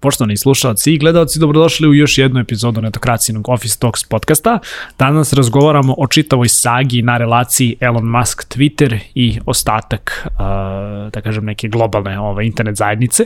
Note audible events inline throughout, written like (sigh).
Poštovani slušalci i gledalci, dobrodošli u još jednu epizodu netokracijnog Office Talks podcasta. Danas razgovaramo o čitavoj sagi na relaciji Elon Musk Twitter i ostatak, uh, da kažem, neke globalne ove, internet zajednice.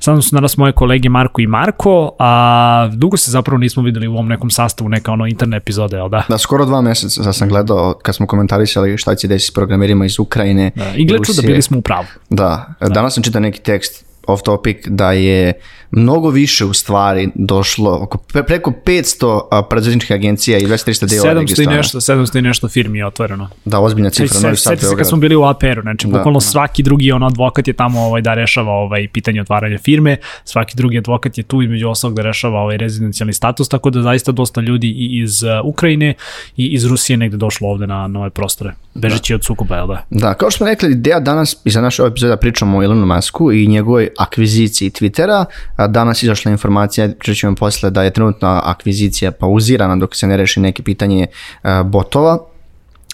Sada su danas moje kolege Marko i Marko, a dugo se zapravo nismo videli u ovom nekom sastavu neka ono internet epizode, jel da? Da, skoro dva meseca da sam gledao kad smo komentarisali šta će desiti s programerima iz Ukrajine. Da, I gledu da bili smo u pravu. Da, da. danas sam čitao neki tekst off topic da je mnogo više u stvari došlo, oko preko 500 preduzetničkih agencija i 2300 deo 700 i nešto, 700 i nešto firmi je otvoreno. Da, ozbiljna cifra. Novi Sad, se kad smo bili u APR-u, znači da, bukvalno da. svaki drugi on advokat je tamo ovaj, da rešava ovaj, pitanje otvaranja firme, svaki drugi advokat je tu između ostalog da rešava ovaj rezidencijalni status, tako da zaista dosta ljudi i iz uh, Ukrajine i iz Rusije negde došlo ovde na nove prostore, bežeći da. od sukoba, jel da? Da, kao što smo rekli, ideja danas i za našu epizoda pričamo o Elonu Musku i njegovoj akviziciji Twittera, danas izašla informacija, ćemo posle da je trenutna akvizicija pauzirana dok se ne reši neke pitanje botova,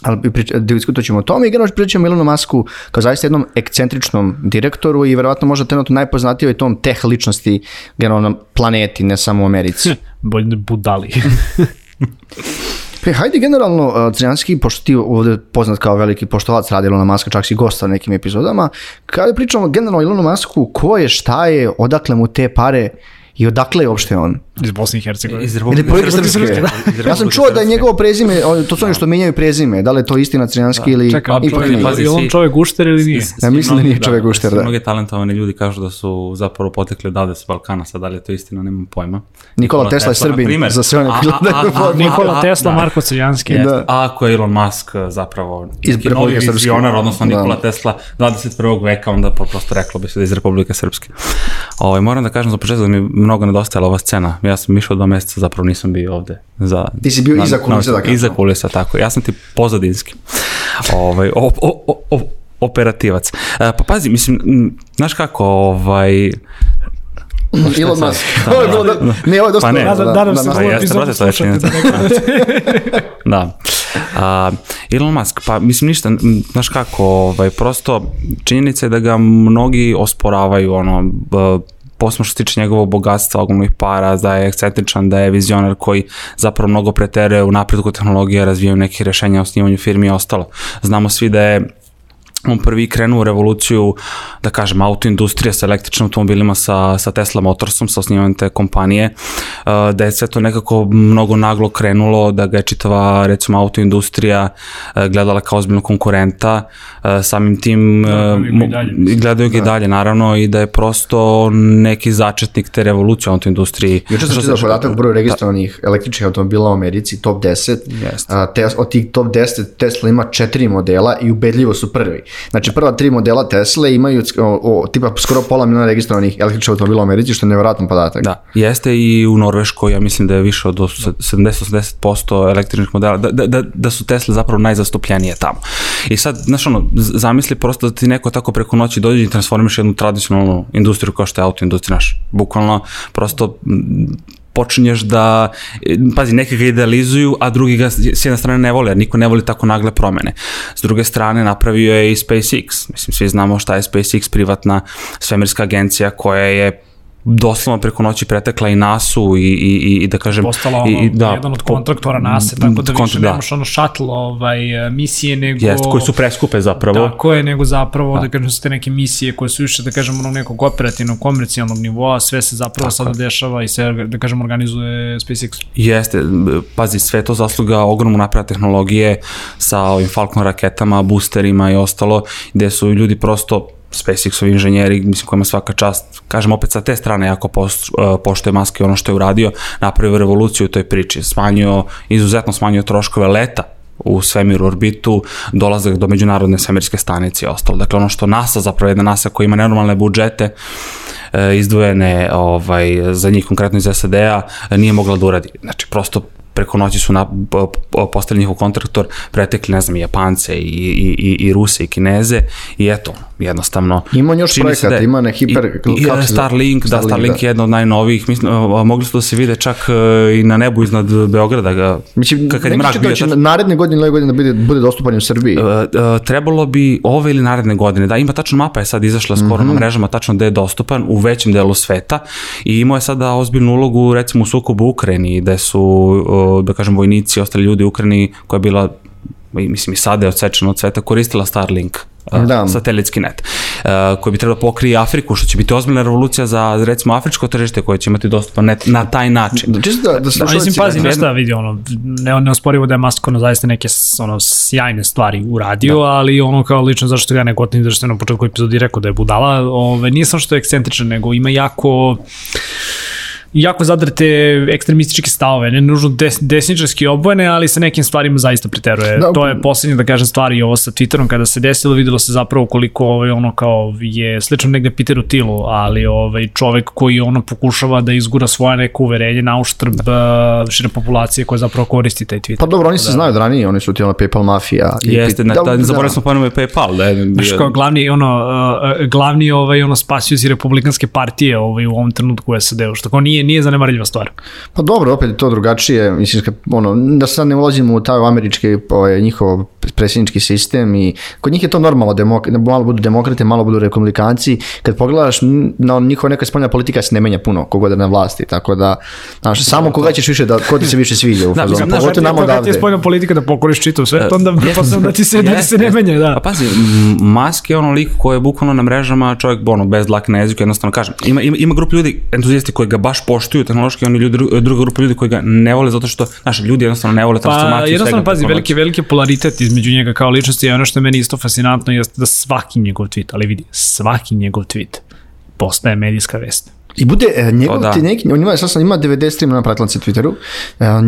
ali da diskutovat ćemo o tome i generalno pričamo o Ilonu Masku kao zaista jednom ekcentričnom direktoru i verovatno možda trenutno najpoznatijoj tom teh ličnosti generalno na planeti, ne samo u Americi. (laughs) Bolje budali. (laughs) Pe, hajde generalno, Crnjanski, pošto ti ovde poznat kao veliki poštovac radi Ilona Maska, čak si gosta na nekim epizodama, kada pričamo generalno o Masku, ko je, šta je, odakle mu te pare i odakle je uopšte on? Iz Bosne i Hercegovine. Iz Republike Srpske. Ja sam čuo da je njegovo prezime, to su oni što menjaju prezime, da li je to istina crnjanski ili Čekaj, ipak nije. Pazi, je on čovek gušter ili nije? Ja mislim da nije čovek gušter, da. Mnogi talentovani ljudi kažu da su zapravo potekli odavde sa Balkana, sad da li je to istina, nemam pojma. Nikola Tesla je Srbin, za sve one koji Nikola Tesla, Marko Crnjanski. A ako je Elon Musk zapravo iz Republike Srpske, odnosno Nikola Tesla 21. veka, onda prosto reklo bi se da iz Republike Srpske. Ovaj moram da kažem za početak da mi mnogo nedostajala ova scena. Ja sam išao dva meseca, zapravo nisam bio ovde. Za, ti si bio na, iza kulisa, da Iza kulisa, tako. Ja sam ti pozadinski. (laughs) ovaj, o, o, o, operativac. E, pa pazi, mislim, znaš kako, ovaj, Elon Musk. Ovo je bilo da, ne, ovo je dosta. Pa ne, da, da, da, se pa jeste, slušati. (laughs) Da. A, Elon Musk, pa mislim ništa, znaš kako, ovaj, prosto činjenica je da ga mnogi osporavaju, ono, posebno što se tiče njegovog bogatstva, ogromnih para, da je ekscentričan, da je vizionar koji zapravo mnogo pretere u napredku tehnologije, razvijaju neke rešenja o snimanju firmi i ostalo. Znamo svi da je on prvi krenuo u revoluciju, da kažem, autoindustrija sa električnim automobilima, sa, sa Tesla Motorsom, sa osnivanjem te kompanije, uh, da je sve to nekako mnogo naglo krenulo, da ga je čitava, recimo, autoindustrija uh, gledala kao ozbiljno konkurenta, uh, samim tim gledaju ga i dalje, naravno, i da je prosto neki začetnik te revolucije u autoindustriji. Juče sam čitao podatak broju registrovanih da. električnih automobila u Americi, top 10, yes. te, od tih top 10 Tesla ima četiri modela i ubedljivo su prvi. Znači prva tri modela Tesla imaju o, o, tipa skoro pola miliona registrovanih električnih automobila u Americi, što je nevjerojatan podatak. Da, jeste i u Norveškoj, ja mislim da je više od 70-80% električnih modela, da, da, da, da su Tesla zapravo najzastupljenije tamo. I sad, znaš ono, zamisli prosto da ti neko tako preko noći dođe i transformiš jednu tradicionalnu industriju kao što je autoindustrija naš. Bukvalno, prosto počinješ da, pazi, neki ga idealizuju, a drugi ga s jedne strane ne vole, jer niko ne voli tako nagle promene. S druge strane, napravio je i SpaceX. Mislim, svi znamo šta je SpaceX, privatna svemirska agencija koja je doslovno preko noći pretekla i NASU i, i, i da kažem... Postala ono, i, da, jedan od kontraktora NASA, tako da više da. nemaš ono shuttle ovaj, misije, nego... Jest, koji su preskupe zapravo. Tako je, nego zapravo, da, da kažem, su te neke misije koje su više, da kažem, onog nekog operativnog, komercijalnog nivoa, sve se zapravo tako. sada dešava i sve, da kažem, organizuje SpaceX. Jeste, pazi, sve to zasluga ogromnu napreda tehnologije sa ovim Falcon raketama, boosterima i ostalo, gde su ljudi prosto SpaceX-ovi inženjeri, mislim kojima svaka čast, kažem opet sa te strane jako post, uh, pošto je Musk i ono što je uradio, napravio revoluciju u toj priči, smanjio, izuzetno smanjio troškove leta u svemiru orbitu, dolazak do međunarodne svemirske stanice i ostalo. Dakle, ono što NASA, zapravo jedna NASA koja ima nenormalne budžete, e, izdvojene ovaj, za njih konkretno iz SAD-a, nije mogla da uradi. Znači, prosto preko noći su na, postali njihov kontraktor, pretekli, ne znam, i Japance i, i, i, i Ruse i Kineze i eto, jednostavno. Ima još projekata, da- ima ne hiper- I, i, zove? Starlink, da, Starlink, da. je jedna od najnovijih, mislim, mogli su da se vide čak e, i na nebu iznad Beograda, ga, Mislim, kad je mrak će bio. će tačno- naredne godine ili godine da bude, bude dostupan u Srbiji. E, e, trebalo bi ove ili naredne godine, da ima tačno mapa je sad izašla skoro Mhm. na mrežama, tačno gde je dostupan u većem delu sveta i imao je sada ozbiljnu ulogu recimo u sukobu u Ukrajini, gde su, e, da kažem, vojnici i ostali ljudi u Ukrajini koja je bila i mislim i sada je odsečena od sveta, koristila Starlink. Da. satelitski net, koji bi trebalo da pokrije Afriku, što će biti ozbiljna revolucija za, recimo, afričko tržište koje će imati dostupan net na taj način. Da, čisto da, da Da, slušalci... mislim, pazi, da- nešto vidi, ono, ne, ne osporivo da je Musk ono, zaista neke ono, sjajne stvari uradio, da. ali ono kao lično zašto ga ne gotim, zašto je na početku epizodi rekao da je budala, ove, nije samo što je ekscentričan, nego ima jako jako zadrte ekstremističke stavove, ne nužno des, desničarski obojene, ali sa nekim stvarima zaista preteruje. Da, Da, to je poslednje, da kažem, stvari i ovo sa Twitterom, kada se desilo, videlo se zapravo koliko ovaj, ono kao je slično negde Peteru Tilu, ali ovaj, čovek koji ono pokušava da izgura svoje neko uverenje na uštrb uh, šire populacije koja zapravo koristi taj Twitter. Pa dobro, oni se znaju od ranije, oni su ti ono PayPal mafija. i- Jeste, na, da, da, zaboravili smo i PayPal. Da, je Znaš, kao glavni, ono, uh, glavni ovaj, ono, spasioci republikanske partije ovaj, u ovom trenutku SAD-u, što kao nije, nije zanemarljiva stvar. Pa dobro, opet to drugačije, mislim, kad, ono, da sad ne ulazimo u taj američki, ovaj, njihov predsjednički sistem i kod njih je to normalno, demok, da malo budu demokrate, malo budu republikanci, kad pogledaš, na njihova neka spoljna politika se ne menja puno, kogod je na vlasti, tako da, znaš, samo koga ćeš više, da, ko ti se više sviđa u Da, fazonu, pogotovo nam Kad ti je odavde. spoljna politika da pokoriš čitav svet, onda pretpostavljam (laughs) da ti se, da ti se ne menja, da. Pa pazi, Musk je ono lik koji je bukvalno na mrežama čovjek ono, bez dlake na jeziku, jednostavno kažem. Ima, ima, ima grupa ljudi, entuzijasti koji ga baš poštuju tehnološki, oni ljudi, dru- druga grupa ljudi koji ga ne vole zato što, znaš, ljudi jednostavno ne vole Pa transformaciju. jednostavno svega pazi, veliki, veliki polaritet između njega kao ličnosti i ono što je meni isto fascinantno jeste da svaki njegov tweet, ali vidi, svaki njegov tweet postaje medijska vest. I bude, e, njegov To da. ti neki, on ima, sad sam ima 93 miliona pratilaca na Twitteru,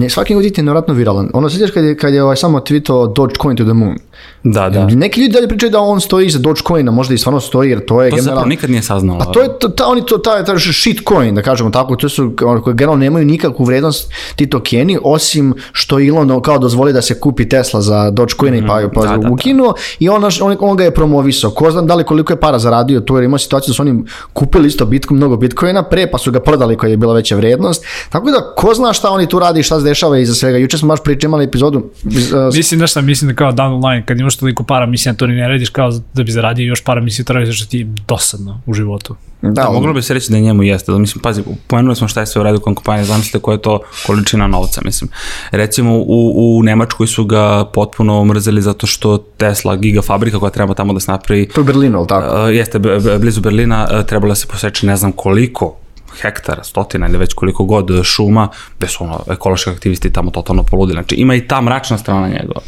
e, svaki njegov tweet je nevratno viralan. Ono sjećaš kad je, kad je ovaj, samo tweetao Dogecoin to the moon. Da, da. Neki ljudi dalje pričaju da on stoji iza Dogecoina, možda i stvarno stoji, jer to je To se zapravo nikad nije saznalo. Pa to je, to, ta, oni to, ta, ta shitcoin, da kažemo tako, to su, ono, koji generalno nemaju nikakvu vrednost ti tokeni, osim što Elon kao dozvoli da se kupi Tesla za Dogecoin i pa, pa da, da, da. ukinuo i on, on, on ga je promovisao. Ko znam da li koliko je para zaradio tu, jer ima situaciju da su oni kupili isto bitcoin, mnogo bitcoina pre, pa su ga prodali koja je bila veća vrednost. Tako da, ko zna šta oni tu radi i šta se dešava iza svega. Juče smo baš pričali epizodu iz, uh, Mislim, šta, mislim da kao down the line, kad imaš toliko para, mislim da to ni ne radiš kao da bi zaradio još para, mislim da radiš što ti je dosadno u životu. da, Da, moglo bi se reći da je njemu jeste. Da, mislim, pazi, pomenuli smo šta je sve uradio kompanija, zamislite koja je to količina novca, mislim. Recimo, u, u Nemačkoj su ga potpuno mrzeli zato što Tesla, gigafabrika koja treba tamo da se napravi, to je u Berlinu, ali tako? uh, jeste blizu Berlina, uh, trebala se poseći ne znam koliko hektara, stotina ili već koliko god uh, šuma, gde su ono, ekološki aktivisti tamo totalno poludili. Znači, ima i ta mračna strana njegova.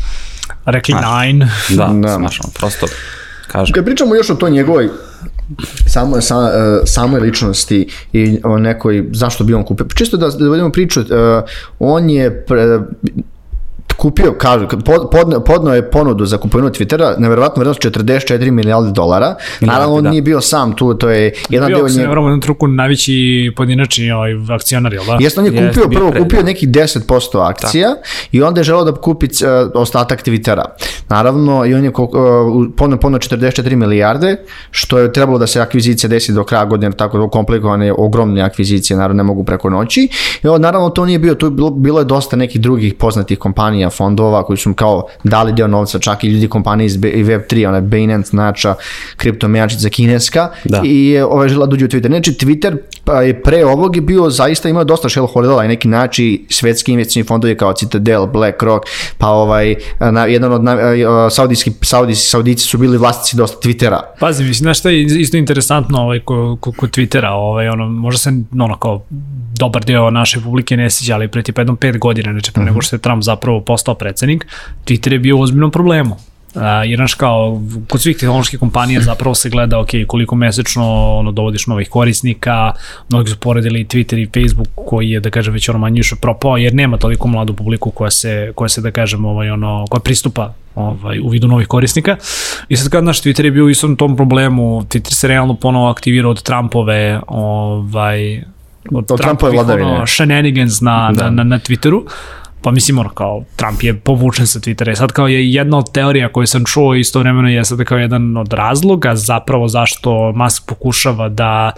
Rekli nine. Da, Da. smašno, prosto, kažem. Kad pričamo još o toj njegovoj samo, sa, uh, samoj ličnosti i o nekoj, zašto bi on kupio, čisto da, da vodimo priču, uh, on je pre, kupio, kaže, pod, podno, podno je ponudu za kupovinu Twittera, nevjerovatno vrednost 44 milijarde dolara. Naravno, on da. nije bio sam tu, to je jedan Bio, deo njega. vramo, jednom truku najveći pojedinačni ovaj, akcionar, jel da? Jeste, on je kupio, bio prvo pre, kupio nekih 10% akcija i onda je želeo da kupi uh, ostatak Twittera. Naravno, i on je uh, ponudio 44 milijarde, što je trebalo da se akvizicija desi do kraja godine, tako komplikovane, ogromne akvizicije, naravno ne mogu preko noći. I naravno, to nije bio, tu je bilo, bilo je dosta nekih drugih poznatih kompanija, fondova, koji su kao dali deo novca, čak i ljudi kompanije iz B- i Web3, ona Binance, nača, kriptomejačica kineska, Da. i je ovaj žela da uđe u Twitter. Znači, Twitter pa je pre ovog je bio zaista imao dosta shareholdera i neki nači svetski investicioni fondovi kao Citadel, BlackRock, pa ovaj na, jedan od na, saudijski saudijski saudici su bili vlasnici dosta Twittera. Pazi, mislim, znaš šta je isto interesantno ovaj, kod ko, ko Twittera, ovaj, ono, možda se ono kao dobar deo naše publike ne sjeća, ali pre tipa jednom pet godina, znači pre nego što je Trump zapravo postao predsednik, Twitter je bio u ozbiljnom problemu. Uh, jer znaš kao, kod svih tehnoloških kompanija zapravo se gleda, ok, koliko mesečno ono, dovodiš novih korisnika, mnogi su poredili Twitter i Facebook koji je, da kažem, već ono manje više propao, jer nema toliko mladu publiku koja se, koja se da kažem, ovaj, ono, koja pristupa ovaj, u vidu novih korisnika. I sad kad naš Twitter je bio u istom tom problemu, Twitter se realno ponovo aktivirao od Trumpove, ovaj, od, Od Trumpove vladavine. ono, shenanigans na, Da. na, na, na Twitteru. Pa mislim ono kao Trump je povučen sa Twittera i sad kao je jedna od teorija koju sam čuo istovremeno je sad kao jedan od razloga zapravo zašto Musk pokušava da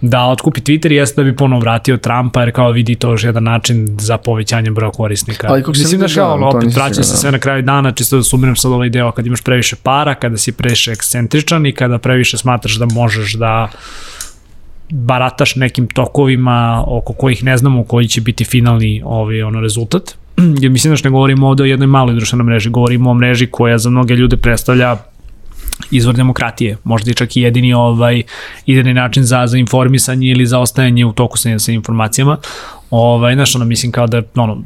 da otkupi Twitter jeste da bi ponovo vratio Trumpa jer kao vidi to još jedan način za povećanje broja korisnika. Ali kako Mislim da kao, to opet nisam vraća se sigurno. sve na kraju dana, čisto da sumiram sad ovaj deo kad imaš previše para, kada si previše ekscentričan i kada previše smatraš da možeš da barataš nekim tokovima oko kojih ne znamo koji će biti finalni ovaj, ono, rezultat. (clears throat) Jer mislim da što ne govorimo ovde o jednoj maloj društvenoj mreži, govorimo o mreži koja za mnoge ljude predstavlja izvor demokratije, možda i čak i jedini ovaj ideni način za za informisanje ili za ostajanje u toku sa, sa informacijama. Ovaj, znaš, ono, mislim kao da, ono,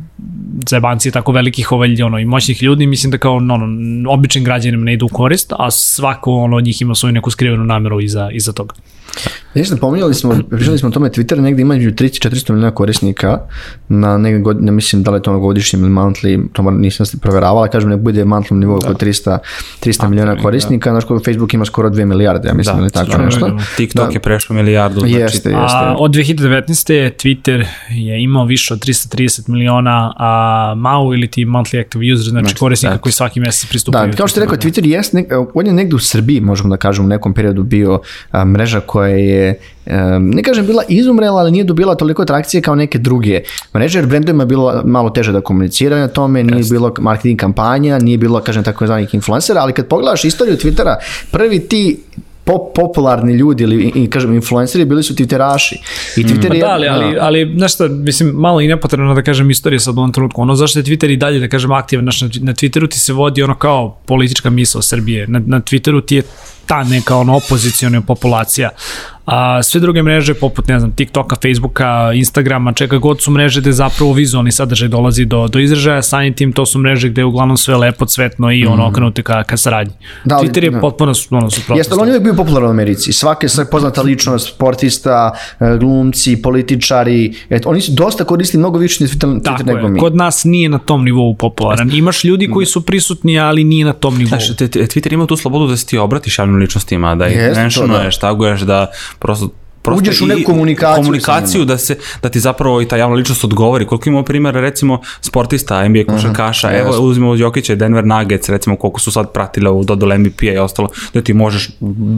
zajebanci tako velikih ovaj, ono, i moćnih ljudi, mislim da kao, ono, običnim građanima ne idu u korist, a svako ono, od njih ima svoju neku skrivenu nameru iza, iza toga. Znaš da pominjali smo, pričali smo o tome, Twitter negde ima među 300 400 miliona korisnika na neke godine, mislim da li je to ono godišnjem ili monthly, to moram- nisam se proveravala, kažem ne bude monthly nivou oko 300, 300 miliona korisnika, znaš koliko Facebook ima skoro 2 milijarde, ja mislim, Da, ili tako da, nešto. da. TikTok Da. je prešao milijardu. Znači, Jeste, jeste. A od 2019. Twitter je imao više od 330 miliona a MAU ili ti monthly active user, znači, Znači, korisnika eto. koji svaki mesec pristupaju. Da, kao što je rekao, Twitter jest, nek, on je negde u Srbiji, možemo da kažemo, u nekom periodu bio a, mreža koja je, ne kažem bila izumrela, ali nije dobila toliko atrakcije kao neke druge mreže, jer brendovima je bilo malo teže da komuniciraju na tome, nije bilo marketing kampanja, nije bilo, kažem, tako zvanih influencera, ali kad pogledaš istoriju Twittera, prvi ti pop, popularni ljudi ili i, kažem influenceri bili su Twitteraši. I Twitter Pa je, da, ali, ali, ali znaš šta, mislim, malo i nepotrebno da kažem istorija sad u ovom trenutku. Ono zašto je Twitter i dalje, da kažem, aktivan, znaš, na, na Twitteru ti se vodi ono kao politička misla Srbije. Na, na Twitteru ti je ta neka ono opozicijona populacija. A sve druge mreže poput ne znam TikToka, Facebooka, Instagrama, čega god su mreže gde zapravo vizualni sadržaj dolazi do do izražaja, samim tim to su mreže gde je uglavnom sve lepo, cvetno i ono okrenuto ka ka saradnji. Da, ali- Twitter je da. potpuno su- ono suprotno. Jeste, ali on je uvijek bio popularan u Americi. Svake sve poznata ličnost, sportista, e, glumci, političari, et, oni su dosta koristili mnogo više Twitter, Twitter Tako nego je, mi. kod nas nije na tom nivou popularan. Imaš ljudi koji su prisutni, ali nije na tom nivou. Znaš, te- te- Twitter ima tu slobodu da se ti obratiš javnim ličnostima, da ih to, mentionuješ, taguješ, da prosto prosto Uđeš u i- neku komunikaciju komunikaciju da se da ti zapravo i ta javna ličnost odgovori. Koliko imamo primjera recimo sportista NBA košarkaša evo jeste. uzmemo od Jokića Denver Nuggets recimo koliko su sad pratili ovu dodolu MVP-a i ostalo da ti možeš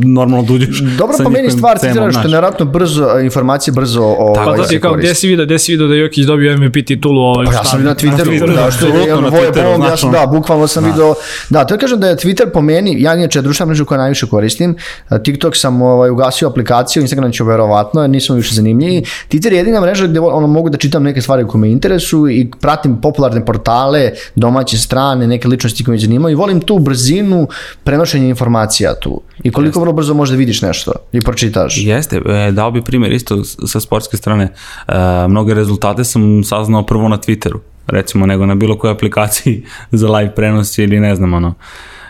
normalno da uđeš Dobro sa po meni stvar Twittera što je brzo, informacije brzo o, Tako Pa ovaj, to ti se kao, gde si vidio, gde si vidio da Jokić dobio MVP titulu ovaj Pa ja sam na Twitteru, da, što je Voje ja sam, da, bukvalno sam video, da, to kažem da je Twitter po meni, ja inače društvena mreža koju najviše koristim, TikTok sam ovaj, ugasio aplikaciju, Instagram ću verovatno, jer nisam više zanimljiviji. Twitter je jedina mreža gde ono, mogu da čitam neke stvari koje me interesuju i pratim popularne portale, domaće strane, neke ličnosti koje me zanimaju i volim tu brzinu prenošenja informacija tu. I koliko vrlo brzo možda vidiš nešto i pročitaš. Jeste, e, dao bi primjer isto sa sportske strane. E, mnoge rezultate sam saznao prvo na Twitteru, recimo, nego na bilo kojoj aplikaciji (laughs) za live prenos ili ne znam, ono,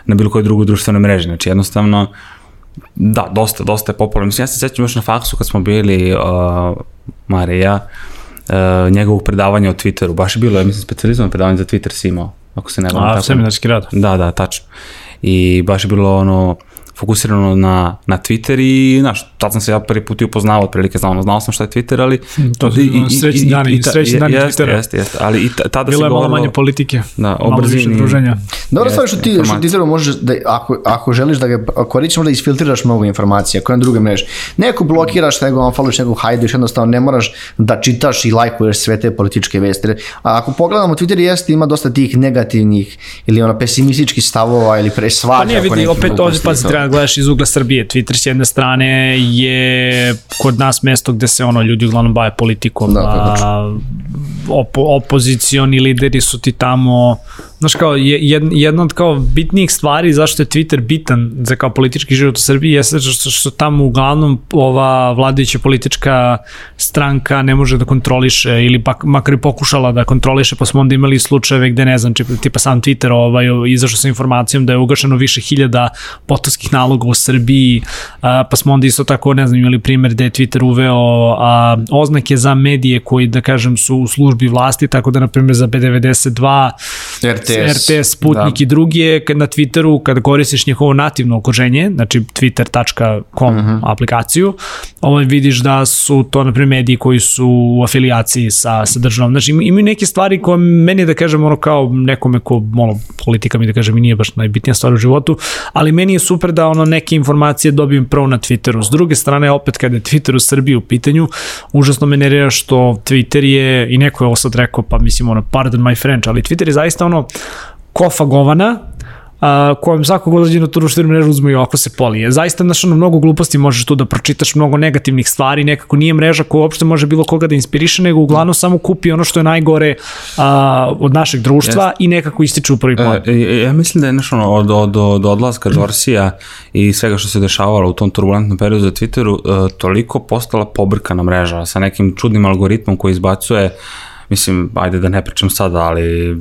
na bilo kojoj drugoj društvenoj mreži. Znači, jednostavno, da, dosta, dosta je popularno. Mislim, ja se sećam još na faksu kad smo bili uh, Marija, uh, njegovog predavanja o Twitteru, baš je bilo, ja mislim, specializovano predavanje za Twitter si imao, ako se ne varam. A, tako. seminarski rad. Da, da, tačno. I baš je bilo ono fokusirano na, na Twitter i, znaš, tad sam se ja prvi put i upoznao, otprilike znao, znao sam šta je Twitter, ali... to su, ono, srećni dani- ta- srećni dani jeste, Twittera. Jeste, jeste, ali i ta- tada Bilo se je malo manje politike, Da, malo više druženja. Dobra stvar što ti što. Twitteru možeš da ako, ako želiš da ga koristiš možda isfiltriraš mnogo informacija koje na druge mreže. Neko blokiraš, nego unfollowš, nego hajdeš, jednostavno ne moraš da čitaš i lajkuješ sve te političke vesti. A ako pogledamo Twitter jeste ima dosta tih negativnih ili ono pesimističkih stavova ili pre svađa. Pa nije vidi, opet ovdje i pazi, to. treba da gledaš iz ugla Srbije. Twitter s jedne strane je kod nas mesto gde se ono ljudi uglavnom bave politikom. Da, je a, opo, opozicioni lideri su ti tamo znaš kao je- jed, jedna od kao bitnijih stvari zašto je Twitter bitan za kao politički život u Srbiji jeste što, što tamo uglavnom ova vladajuća politička stranka ne može da kontroliše ili pak makar i pokušala da kontroliše pa smo onda imali slučajeve gde ne znam tipa, tipa sam Twitter ovaj, izašao sa informacijom da je ugašeno više hiljada potovskih naloga u Srbiji a, pa smo onda isto tako ne znam imali primer da je Twitter uveo a, oznake za medije koji da kažem su u službi vlasti tako da na primjer za B92 RT RTS. RTS, Sputnik Da. i drugi je na Twitteru, kada koristiš njihovo nativno okruženje, znači twitter.com Mhm. aplikaciju, ovaj, vidiš da su to, na primjer, mediji koji su u afilijaciji sa, sa državom. Znači, ima- imaju neke stvari koje meni, da kažem, ono kao nekome ko, ono, politika mi da kažem, i nije baš najbitnija stvar u životu, ali meni je super da ono neke informacije dobijem prvo na Twitteru. S druge strane, opet kada je Twitter u Srbiji u pitanju, užasno me nervira što Twitter je, i neko je ovo sad rekao, pa mislim ono, pardon my French, ali Twitter je zaista ono kofa govana, a, kojem svako god dođe na tu društvenu mrežu uzme i oko se polije. Zaista, znaš, ono, mnogo gluposti možeš tu da pročitaš, mnogo negativnih stvari, nekako nije mreža koja uopšte može bilo koga da inspiriše, nego uglavnom samo kupi ono što je najgore a, od našeg društva i nekako ističe u prvi plan. E, e, ja mislim da je nešto ono, od, od, od odlaska Dorsija i svega što se dešavalo u tom turbulentnom periodu za Twitteru, e, toliko postala pobrkana mreža sa nekim čudnim algoritmom koji izbacuje mislim, ajde da ne pričam sada, ali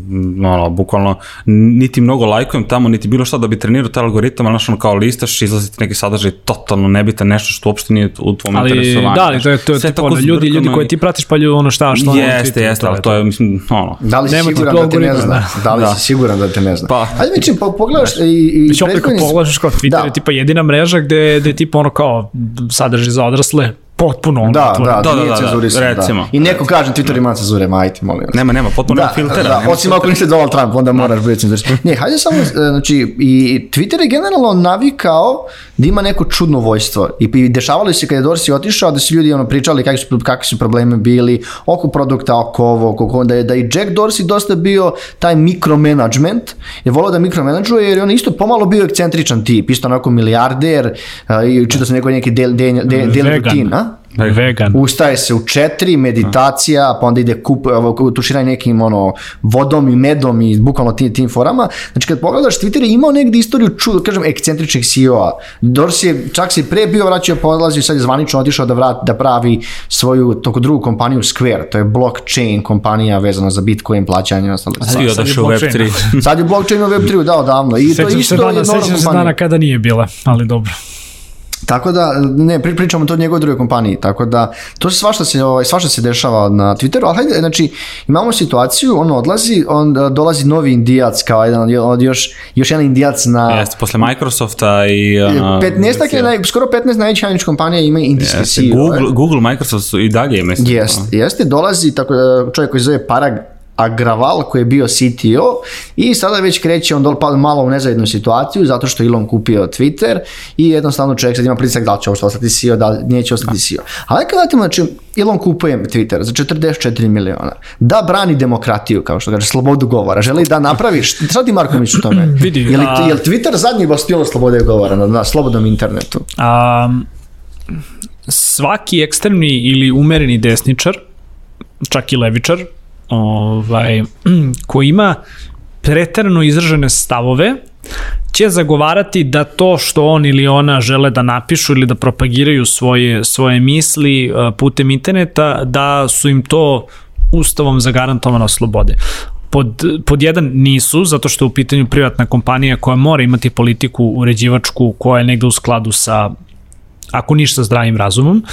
ono, bukvalno niti mnogo lajkujem tamo, niti bilo šta da bi trenirao taj algoritam, ali znaš, ono kao listaš, izlazi ti neki sadržaj totalno nebitan, nešto što uopšte nije u tvom ali interesovanju. da, ali to je, to je tako ono, ljudi, ljudi zbrkano koje ti pratiš pa ljudi ono šta, što ono Jeste, jeste, ali to je, mislim, ono, Da li si siguran da te ne zna? Da li Da. si siguran da te ne zna? Pa. Ajde mi čim po- pogledaš i, i Već opet kad pogledaš kao Twitter Da. je tipa jedina mreža gde, gde je tipa ono kao sadrži za odrasle potpuno ono Da, da, Da, da, da, nije da, da, cenzurisano, recimo. Da. I neko kaže Twitter ima cenzure, majte, molim nema, nema, potpuno nema Da, filtera. da, nema osim ako niste Donald Trump, onda moraš biti cenzurisan. Ne, hajde samo, e, znači, i Twitter je generalno navikao da ima neko čudno vojstvo. I, i dešavalo se kada je Dorsey otišao da su ljudi ono pričali kakvi su, kakvi su problemi bili oko produkta, oko ovo, oko da je, da i Jack Dorsey dosta bio taj mikromanagement, je volao da mikromenadžuje jer je on isto pomalo bio ekscentričan tip, isto onako milijarder, a, i čitao sam neko neki del, del, del, del Vegan. rutin, Vegan. Ustaje se u četiri, meditacija, pa onda ide kup, ovo, tuširanje nekim ono, vodom i medom i bukvalno tim, tim forama. Znači kad pogledaš, Twitter je imao negdje istoriju čudo, kažem, ekscentričnih CEO-a. Dorsey je čak se pre bio vraćao, podlazio, sad je zvanično otišao da, vrat, da pravi svoju toko drugu kompaniju Square, to je blockchain kompanija vezana za Bitcoin plaćanje i ostalo. Sad je odašli u blockchain. Web3. Sad je blockchain u Web3, da, odavno. I to Sećam isto se je dana, nova sećam se dana kada nije bila, ali dobro. Tako da, ne, pri, pričamo to o njegovoj drugoj kompaniji, tako da, to se svašta se, ovaj, svašta se dešava na Twitteru, ali hajde, znači, imamo situaciju, on odlazi, on dolazi novi indijac, kao jedan još, još jedan indijac na... Jeste, posle Microsofta i... Ono, 15 je, naj, skoro 15 najvećih kompanija ima indijske Jeste, CEO. Google, Google, Microsoft su i dalje isto. Jeste, jeste, dolazi tako, e, čovjek koji se zove Parag Agraval koji je bio CTO i sada već kreće on dol, malo u nezavidnu situaciju zato što Elon kupio Twitter i jednostavno čovjek sad ima pritisak da li će ovo ostati CEO, da li neće ostati CEO. Ali kad vratimo, znači Elon kupuje Twitter za 44 miliona. Da brani demokratiju, kao što kaže, slobodu govora. Želi da napraviš, šta ti Marko misliš o tome? (clears throat) Vidi, je li, a- je li Twitter zadnji bastion slobode govora na, na slobodnom internetu? A, svaki ekstremni ili umereni desničar, čak i levičar, ovaj, (clears throat) koji ima preterano izražene stavove, će zagovarati da to što on ili ona žele da napišu ili da propagiraju svoje, svoje misli uh, putem interneta, da su im to ustavom zagarantovana slobode. Pod, pod jedan nisu, zato što je u pitanju privatna kompanija koja mora imati politiku uređivačku koja je negde u skladu sa ako ništa zdravim razumom.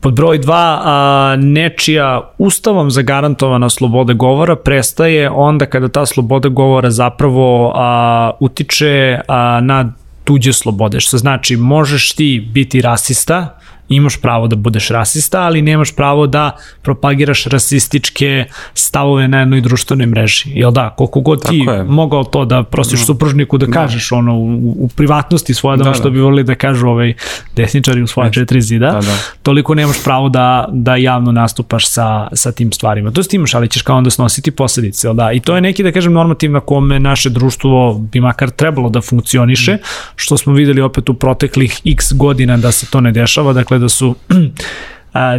Pod broj dva, a, nečija ustavom zagarantovana sloboda govora prestaje onda kada ta sloboda govora zapravo a, utiče a, na tuđe slobode, što znači možeš ti biti rasista, imaš pravo da budeš rasista, ali nemaš pravo da propagiraš rasističke stavove na jednoj društvenoj mreži. Jel da, koliko god ti Tako je. mogao to da prostiš no. supružniku da kažeš ono u, u privatnosti svoje da, Da, da, što da. bi volili da kažu ovaj desničari u svoje četiri zida, Da, da. toliko nemaš pravo da, da javno nastupaš sa, sa tim stvarima. To ti imaš, ali ćeš kao onda snositi posledice, jel da? I to je neki, da kažem, normativ na kome naše društvo bi makar trebalo da funkcioniše, što smo videli opet u proteklih x godina da se to ne dešava, dakle da su a,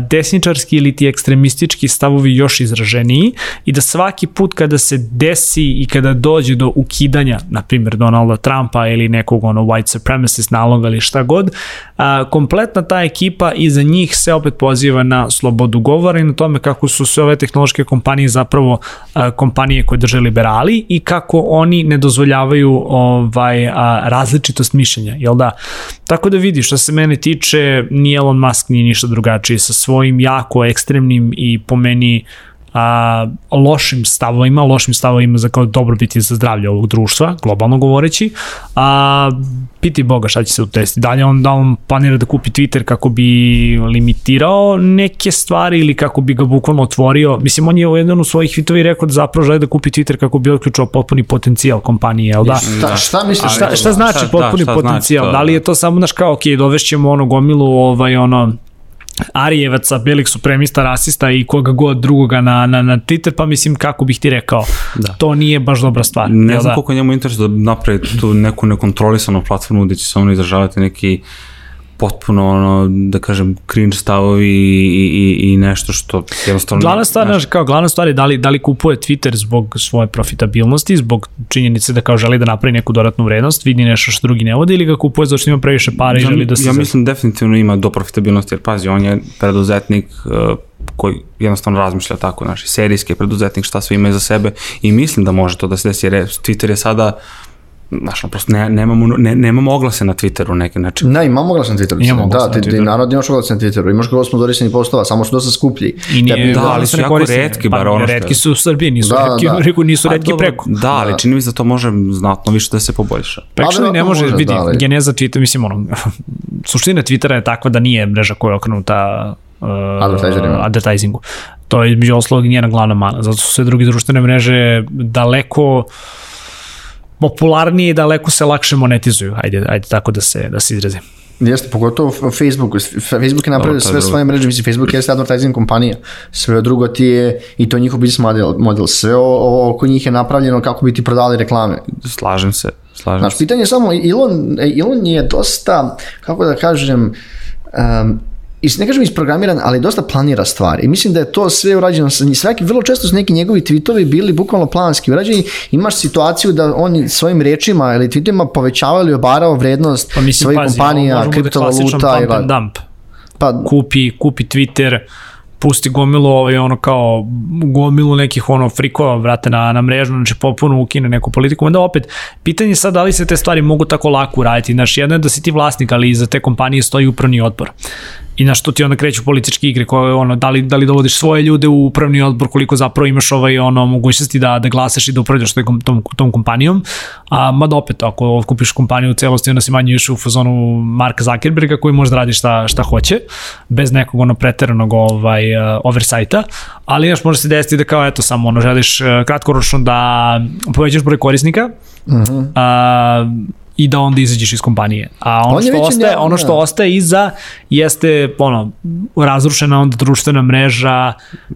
desničarski ili ti ekstremistički stavovi još izraženiji i da svaki put kada se desi i kada dođe do ukidanja, na primjer Donalda Trumpa ili nekog ono white supremacist naloga ili šta god, a, kompletna ta ekipa iza njih se opet poziva na slobodu govora i na tome kako su sve ove tehnološke kompanije zapravo a, kompanije koje drže liberali i kako oni ne dozvoljavaju ovaj a, različitost mišljenja, jel da? Tako da vidi, što se mene tiče, ni Elon Musk nije ništa drugačiji sa svojim jako ekstremnim i po meni a, lošim stavovima, lošim stavovima za kao dobrobiti za zdravlje ovog društva, globalno govoreći, a piti Boga šta će se utesti. Dalje on, da on planira da kupi Twitter kako bi limitirao neke stvari ili kako bi ga bukvalno otvorio. Mislim, on je u jednom u svojih tweetovi rekao da zapravo želi da kupi Twitter kako bi otključao potpuni potencijal kompanije, jel da? Šta, šta misliš? Šta, šta znači Šta- potpuni da, šta znači potencijal? to? da li je to samo, znaš kao, ok, dovešćemo ono gomilu, ovaj, ono, Arijevaca, belih supremista, rasista i koga god drugoga na, na, na Twitter, pa mislim kako bih ti rekao, da. to nije baš dobra stvar. Ne znam da? koliko je njemu interes da napravi tu neku nekontrolisanu platformu gde će se ono izražavati neki potpuno ono, da kažem, cringe stavovi i, i, i nešto što jednostavno... Glavna stvar, znaš, kao glavna stvar je da li, da li kupuje Twitter zbog svoje profitabilnosti, zbog činjenice da kao želi da napravi neku dodatnu vrednost, vidi nešto što drugi ne vode ili ga kupuje zato što ima previše para i ja, želi da se... ja mislim definitivno ima do profitabilnosti, jer pazi, on je preduzetnik uh, koji jednostavno razmišlja tako, znaš, i serijski preduzetnik, šta sve ima iza sebe i mislim da može to da se desi, jer je- Twitter je sada Znaš, prosto ne, nemamo, ne, nemamo oglase na Twitteru neke, znači, Ne, imamo oglas na Twitteru. Imamo da, na ti, ti narod imaš oglas na Twitteru. Imaš ga sponzorisani postova, samo su dosta skuplji. I nije, Tebi- da, uglavnom ali su ne jako koriste. retki, bar pa, ono što je. Retki su u Srbiji, nisu Da, retki, da. (laughs) reku, nisu A retki dobro, preko. Da, ali Da. čini mi se da to može znatno više da se poboljša. Pa Pa actually ne verovatno može, može, vidi, da, ali- geneza Twitter, mislim, ono, (laughs) suština Twittera je takva da nije mreža koja je okrenuta uh, advertisingu. To je između ostalog i njena glavna mana. Zato su sve druge društvene mreže daleko popularnije i daleko se lakše monetizuju. Ajde, ajde tako da se, da se izrazim. Jeste, pogotovo Facebook. Facebook je napravio je sve drugo. svoje mreže, mislim, Facebook jeste advertising kompanija. Sve drugo ti je, i to je njihov business model, model. sve o, o, oko njih je napravljeno kako bi ti prodali reklame. Slažem se, slažem Znaš, se. pitanje je samo, Elon, Elon je dosta, kako da kažem, um, is, ne kažem isprogramiran, ali dosta planira stvari. I mislim da je to sve urađeno, sa, svaki, vrlo često su neki njegovi tweetovi bili bukvalno planski urađeni. Imaš situaciju da oni svojim rečima ili tweetovima povećavao ili obarao vrednost Pa mislim, svojih pazi, kompanija, klasičan kriptovaluta. pump i va- dump. Pa, kupi, kupi Twitter, pusti gomilu ovaj, ono kao gomilu nekih ono frikova vrate na, na mrežu, znači popuno ukine neku politiku, onda opet pitanje je sad da li se te stvari mogu tako lako uraditi, znaš jedno je da si ti vlasnik, ali iza te kompanije stoji upravni odbor i na što ti onda kreću političke igre koje ono da li da li dovodiš svoje ljude u upravni odbor koliko zapravo imaš ovaj ono mogućnosti da da glasaš i da upravljaš tom tom, tom kompanijom. A mada opet ako kupiš kompaniju u celosti onda si manje više u fazonu Marka Zuckerberga koji može da radi šta šta hoće bez nekog ono preteranog ovaj uh, oversighta. Ali još može se desiti da kao eto samo ono želiš uh, kratkoročno da povećaš broj korisnika. Uh -huh. uh, i da onda izađeš iz kompanije. A ono On što ostaje, ne- ono što da. ostaje iza jeste ono razrušena onda društvena mreža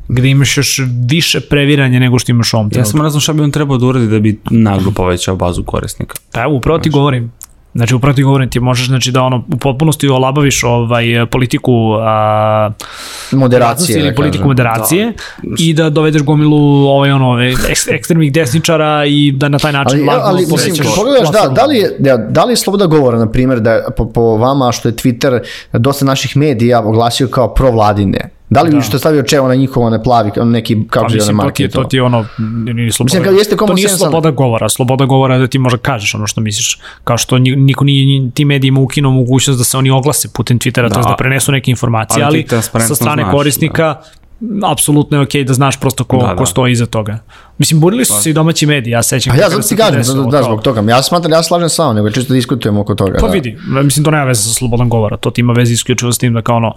gde imaš još više previranja nego što imaš u ovom Ja trenutku. samo ne znam šta bi on trebao da uradi da bi naglo povećao bazu korisnika. Pa evo, upravo ti govorim. Znači, upravo ti govorim, ti možeš znači, da ono, u potpunosti olabaviš ovaj, politiku a, moderacije. ili da politiku kažem. moderacije i da dovedeš gomilu ovaj, ono, ek, ekstremnih desničara i da na taj način Ali, lagno ali mislim, pogledaš, da, da li je, da, da li je sloboda govora, na primjer, da po, po vama što je Twitter dosta naših medija oglasio kao provladine? Da li da. što je stavio čevo na njihovo ne plavi, ono neki, Pa se zove, mislim, to ti, je, ono, nije sloboda, Mislim, kad jeste to nije sloboda govora, sloboda govora je da ti možda kažeš ono što misliš, kao što ni- niko nije, ti medijima ukinuo mogućnost da se oni oglase putem Twittera, da. to je da prenesu neke informacije, Ali ali, sa strane znaš, korisnika, apsolutno je okej da znaš prosto ko, Da, da. ko stoji iza toga. Mislim, borili su se i domaći mediji, ja sećam. A Pa ja zato ti desilo, da, da, kao- zbog toga. Ja smatram, ja slažem sa vama, nego čisto diskutujemo oko toga. Pa da. vidi, mislim to nema veze sa slobodom govora, to ti ima veze isključivo s tim da kao ono,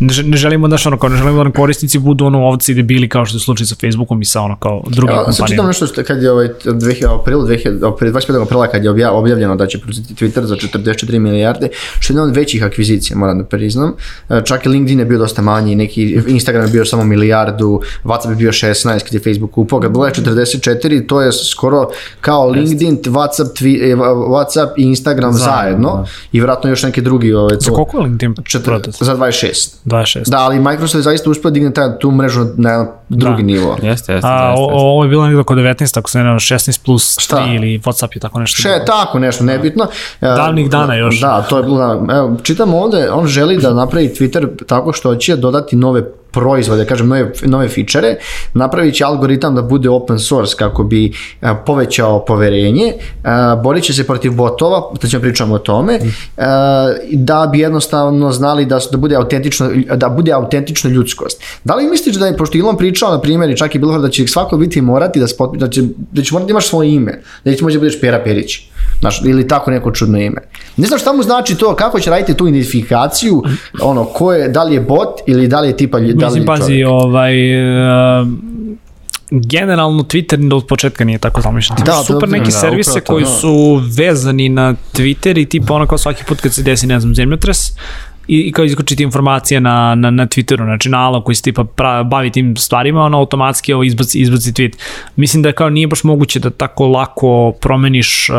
ne, žel- ne želimo da ono, kao ne želimo da nam korisnici budu ono ovci i debili kao što je slučaj sa Facebookom i sa ono kao drugim Ja, sad čitam kompanijama. nešto što kad je ovaj 2000 april 2000 pre 25. aprila kad je obja- objavljeno da će preuzeti Twitter za 44 milijarde, što je jedna od većih akvizicija, moram da priznam. E, Čak i LinkedIn je bio dosta manji, neki Instagram je bio samo milijardu, WhatsApp je bio 16 kad je Facebook kupao, kad bilo je 44, to je skoro kao LinkedIn, WhatsApp, twi, e, WhatsApp i Instagram zajedno, zajedno i vratno još neki drugi ovaj, to, Za koliko je LinkedIn četir- prodat? za 26. 26. Da, ali Microsoft je zaista uspio da digne taj, tu mrežu na jedan drugi Da. nivo. Jeste, jeste, A, jeste, o, jeste. ovo je bilo nekako oko 19, ako se ne znam, 16 plus 3 Šta? ili Whatsapp je tako nešto. Še, bilo. tako nešto, nebitno. E, Davnih dana još. Da, to je bilo, da, evo, čitam ovde, on želi da napravi Twitter tako što će dodati nove proizvode, kažem, nove, nove fičere, napravit će algoritam da bude open source kako bi a, povećao poverenje, a, borit će se protiv botova, da ćemo pričamo o tome, a, da bi jednostavno znali da, da bude autentično, da bude autentično ljudskost. Da li misliš da je, pošto Elon pričao, na primjer, i čak i bilo da će svako biti morati da, spot, da, će, da će morati da imaš svoje ime, da će možda budeš Pera Perić, znaš, ili tako neko čudno ime. Ne znam šta mu znači to, kako će raditi tu identifikaciju, ono, ko je, da li je bot ili da li je tipa, da li Mislim, je pazi, čovjek. ovaj, uh, generalno Twitter od početka nije tako zamišljen. Da, Da, super da, neki da, servise upravo to, koji da. su vezani na Twitter i tipa ono kao svaki put kad se desi, ne znam, zemljotres, i, i kao iskočiti informacije na, na, na Twitteru, znači na Ala koji se tipa pra, bavi tim stvarima, ono automatski ovo izbaci, izbaci tweet. Mislim da kao nije baš moguće da tako lako promeniš uh,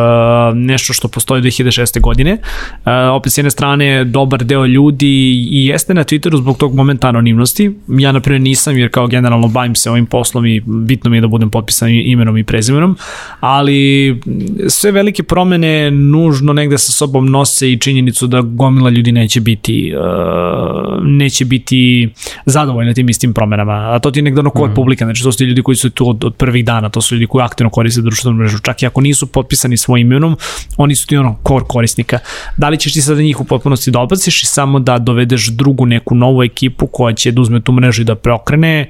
nešto što postoji 2006. godine. Uh, opet s jedne strane, dobar deo ljudi i jeste na Twitteru zbog tog momenta anonimnosti. Ja, na primjer, nisam, jer kao generalno bavim se ovim poslom i bitno mi je da budem potpisan imenom i prezimenom, ali sve velike promene nužno negde sa sobom nose i činjenicu da gomila ljudi neće biti uh, neće biti zadovoljni tim istim promenama. A to ti je negde ono core mm. publika, znači to su ljudi koji su tu od, od prvih dana, to su ljudi koji aktivno koriste društvenu mrežu. Čak i ako nisu potpisani svojim imenom, oni su ti ono core korisnika. Da li ćeš ti sada njih u potpunosti da odbaciš i samo da dovedeš drugu neku novu ekipu koja će da uzme tu mrežu i da preokrene,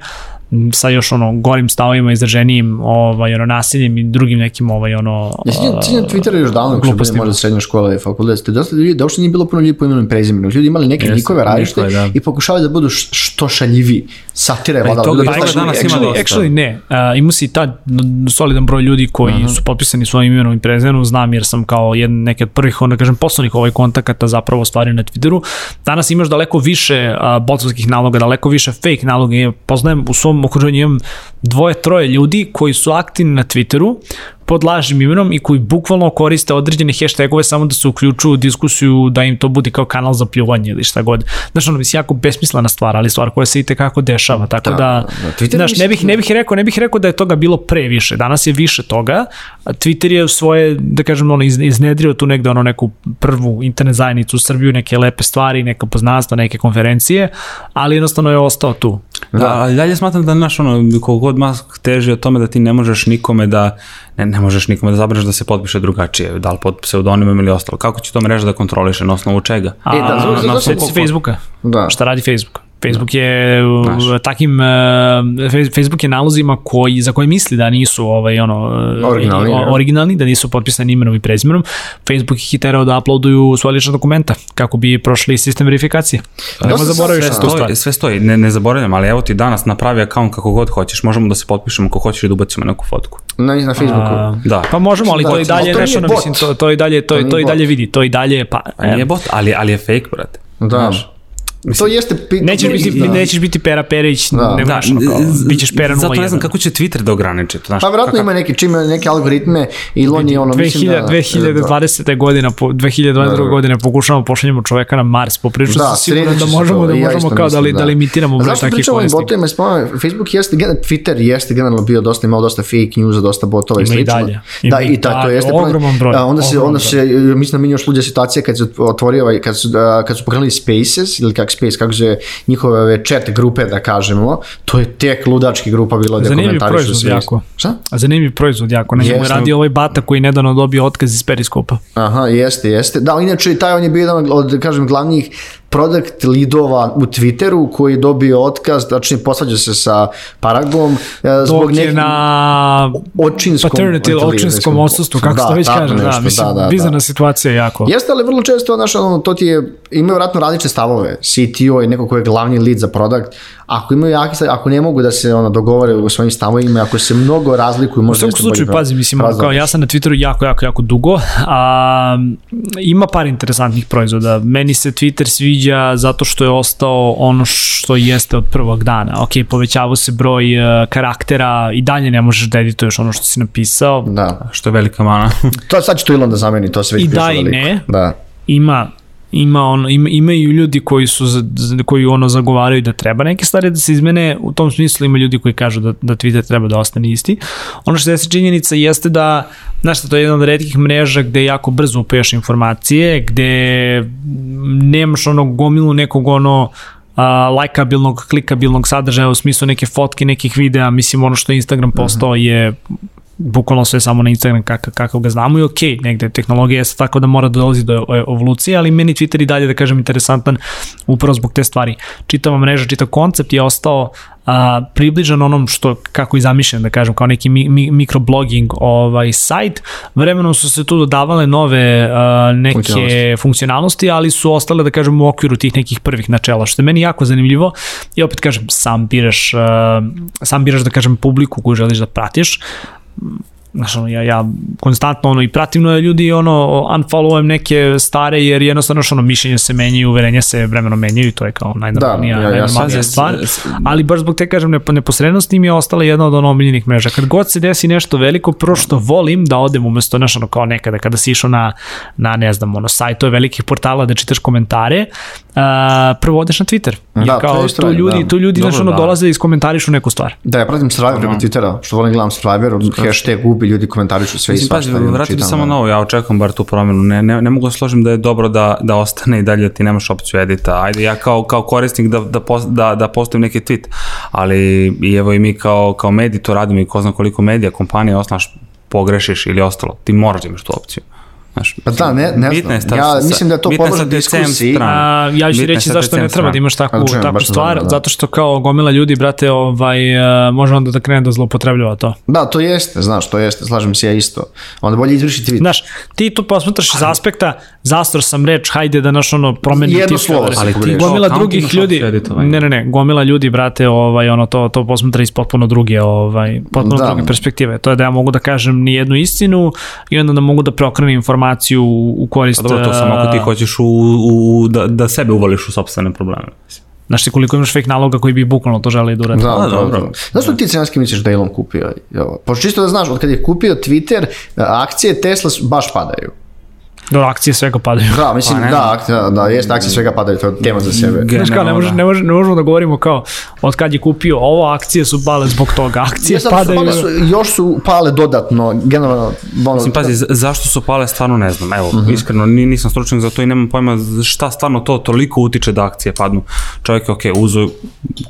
sa još ono gorim stavovima izraženijim ovaj ono nasiljem i drugim nekim ovaj ono Ja se cijenim Twitter još davno, što je možda srednja škola i fakultet, ste dosta ljudi, da uopšte nije bilo puno ljudi po imenom i prezimenu. Ljudi imali neke Jeste, nikove različite nikove, da. i pokušavali da budu što šaljivi. Satira je Pa i vladala. toga- Da i što- danas ima actually, dosta. actually ne. Uh, ima si ta solidan broj ljudi koji uh -huh. su potpisani svojim imenom i prezimenom, znam jer sam kao jedan neki od prvih, onda kažem, poslovnih ovaj kontakata zapravo stvari na Twitteru. Danas imaš daleko više uh, botovskih naloga, daleko više fake naloga. Poznajem u svom okruženju. Imam dvoje, troje ljudi koji su aktivni na Twitteru pod lažnim imenom i koji bukvalno koriste određene hashtagove samo da se uključuju u diskusiju da im to bude kao kanal za pljuvanje ili šta god. Znaš, ono, mislim, jako besmislena stvar, ali stvar koja se i tekako dešava, tako da, Da, da, da. Znaš, ne bih, ne bih rekao, ne bih rekao da je toga bilo previše, danas je više toga, Twitter je svoje, da kažem, ono, iz- iznedrio tu negde ono neku prvu internet zajednicu u Srbiju, neke lepe stvari, neka poznanstva, neke konferencije, ali jednostavno je ostao tu. Da, ali dalje smatram da naš ono, koliko god Musk teži o tome da ti ne možeš nikome da, ne, ne možeš nikome da zabraneš da se potpiše drugačije, da li pod pseudonimom ili ostalo. Kako će to mreža da kontroliše, na osnovu čega? A, E, da, zato- zato na sam- osnovu Facebooka. Da. Šta radi Facebook? Facebook je u Znaš. takim uh, Fe- Facebook je nalozima koji za koje misli da nisu ovaj ono uh, Originalni, o- da. originalni da nisu potpisani imenom i prezimenom. Facebook ih je terao da uploaduju svoje lična dokumenta kako bi prošli sistem verifikacije. Nema Dosta zaboraviš sam- na tu stvar. Stoji, sve stoji, ne, ne zaboravljam, ali evo ti danas napravi akaunt kako god hoćeš, možemo da se potpišemo ako hoćeš i da ubacimo neku fotku. Na, na Facebooku. A, Da. Pa možemo, ali Da, to i dalje rešeno, mislim, to, to i dalje, to, To to, to nije i dalje vidi, to i dalje, pa, nije bot, ali, ali je fake, brate. Da. To jeste... pi- Nećeš biti, da. nećeš biti Pera Perić, Da. nego Da, kao, z- bit ćeš Pera 01. Zato ne znam kako će Twitter da ograniči to. Znaš, Pa vjerojatno ima neki, čim ima neke algoritme i on je ono, mislim 2000, da... 2020. godina, po, 2022. Da. godine pokušavamo pošaljemo čoveka na Mars. Poprično Da, da, sam siguran sredit da se možemo, da ja možemo kao da, li, mislim, da. da. limitiramo broj Zašto takvih pričamo o ovim korisnika. botovima? Spomenuo, Facebook jeste, gen- Twitter jeste generalno bio dosta, imao dosta fake newsa, dosta botova i Ima i slično. dalje. Da, i ta, to jeste. Ogroman broj, onda se, onda se, mislim da mi još luđa situacija kad se otvorio ovaj, kad su, a, kad su pokrenuli Spaces, ili kak Space, kako se njihove ove chat grupe, da kažemo, to je tek ludački grupa bilo da Zanimljiv komentarišu proizvod sve. jako. Šta? A zanimljiv proizvod jako. Na njemu je Jeste. radi ovaj bata koji nedavno dobio otkaz iz periskopa. Aha, jeste, jeste. Da, inače taj on je bio jedan od, kažem, glavnih product lidova u Twitteru koji je dobio otkaz, znači posvađa se sa Paragom e, zbog je nekih na očinskom paternity očinskom odsustvu, kako se to već kaže. Da, nešto, mislim, da, da, bizarna da. situacija jako. Jeste, ali vrlo često, znaš, ono, to ti je, imaju vratno različite stavove, CTO i neko ko je glavni lead za product, ako imaju jaki stav, ako ne mogu da se ono, dogovore u svojim stavovima, ako se mnogo razlikuju, U možda svakom jeste bolje slučaju, pazi, mislim, razlažeš. kao ja sam na Twitteru jako, jako, jako dugo, a ima par interesantnih proizvoda. Meni se Twitter sviđa zato što je ostao ono što jeste od prvog dana. Ok, povećavao se broj uh, karaktera i dalje ne možeš da edituješ ono što si napisao. Da. Što je velika mana. (laughs) To, sad će to Elon da zameni, to se već I piše da i ne. Da. Ima ima ono ima, imaju ljudi koji su za- koji ono zagovaraju da treba neke stvari da se izmene u tom smislu ima ljudi koji kažu da da Twitter treba da ostane isti. Ono što je činjenica jeste da znaš to je jedna od retkih mreža gde jako brzo upaješ informacije gde nemaš ono gomilu nekog ono a, lajkabilnog, klikabilnog sadržaja u smislu neke fotke, nekih videa, mislim ono što je Instagram postao je bukvalno sve samo na Instagram kak, kako ga znamo i ok, negde tehnologija je tako da mora da dolazi do evolucije, ali meni Twitter i dalje da kažem interesantan upravo zbog te stvari. Čitava mreža, čitav koncept je ostao a, približan onom što, kako i zamišljen da kažem, kao neki mi, mi, mikroblogging ovaj, sajt. Vremenom su se tu dodavale nove a, neke funkcionalnosti. funkcionalnosti, ali su ostale da kažem u okviru tih nekih prvih načela, što je meni jako zanimljivo i opet kažem, sam biraš, a, sam biraš da kažem publiku koju želiš da pratiš, znaš, ono, ja, ja konstantno ono, i pratim ljudi i ono, unfollowujem neke stare jer jednostavno što ono, mišljenje se menjaju, uverenja se vremenom menjaju i to je kao najnormalnija, da, ja, najnormalnija ja, stvar. Ali baš zbog te, kažem, neposrednosti mi je ostala jedna od ono omiljenih mreža. Kad god se desi nešto veliko, prvo što volim da odem umesto, znaš, ono, kao nekada kada si išao na, na ne znam, ono, sajtove velikih portala da čitaš komentare, uh, prvo odeš na Twitter. Jer da, kao, tu ljudi, da. tu ljudi, znaš, ono, da. dolaze i iskomentarišu neku stvar. Da, ja pratim Survivor preko Twittera, što volim gledam Survivor, hashtag ubi ljudi komentarišu sve Mislim, i svašta. Pazi, vratite čitam, samo novo, ja očekujem bar tu promenu. Ne, ne, ne mogu da složim da je dobro da, da ostane i dalje da ti nemaš opciju edita. Ajde, ja kao, kao korisnik da, da, post, da, da postavim neki tweet, ali i evo i mi kao, kao mediji to radimo i ko zna koliko medija, kompanija osnaš pogrešiš ili ostalo. Ti moraš da imaš tu opciju. Znaš, pa da, ne, ne znam. Je ja mislim da je to podložno diskusiji. A, ja ću reći zašto ne treba da imaš takvu, čujem, takvu stvar, da, da. zato što kao gomila ljudi, brate, ovaj, uh, može onda da krene da zlopotrebljava to. Da, to jeste, znaš, to jeste, slažem se ja isto. Onda bolje izvršiti vid. Znaš, ti to posmatraš iz aspekta, zastor sam reč, hajde da naš ono promeni Jedno slovo, ali ti gomila drugih ljudi, ne, ne, ne, gomila ljudi, brate, ovaj, ono, to, to posmatra iz potpuno druge, ovaj, potpuno da. druge perspektive. To je da ja mogu da kažem ni jednu istinu i onda da mogu da preokrenem informaciju u korist... A dobro, to samo ako ti hoćeš u, u, da, da sebe uvališ u sobstvene probleme. Znaš ti koliko imaš fake naloga koji bi bukvalno to želi da uradi. Da, da, dobro. Znaš što ti censki misliš da Elon kupio? Pošto čisto da znaš, od kad je kupio Twitter, akcije Tesla baš padaju. Do akcije svega padaju. Da, mislim, pa, da, akcije, da, jeste, akcije svega padaju, to je tema za sebe. Znaš kao, ne, može, ne, može, ne možemo da govorimo kao, od kad je kupio ovo, akcije su pale zbog toga, akcije ja, padaju. Su, su, još su pale dodatno, generalno. Ono, mislim, pazi, zašto su pale, stvarno ne znam, evo, uh mhm. -huh. iskreno, nisam stručnjak za to i nemam pojma šta stvarno to toliko utiče da akcije padnu. Čovjek je, ok, uzo,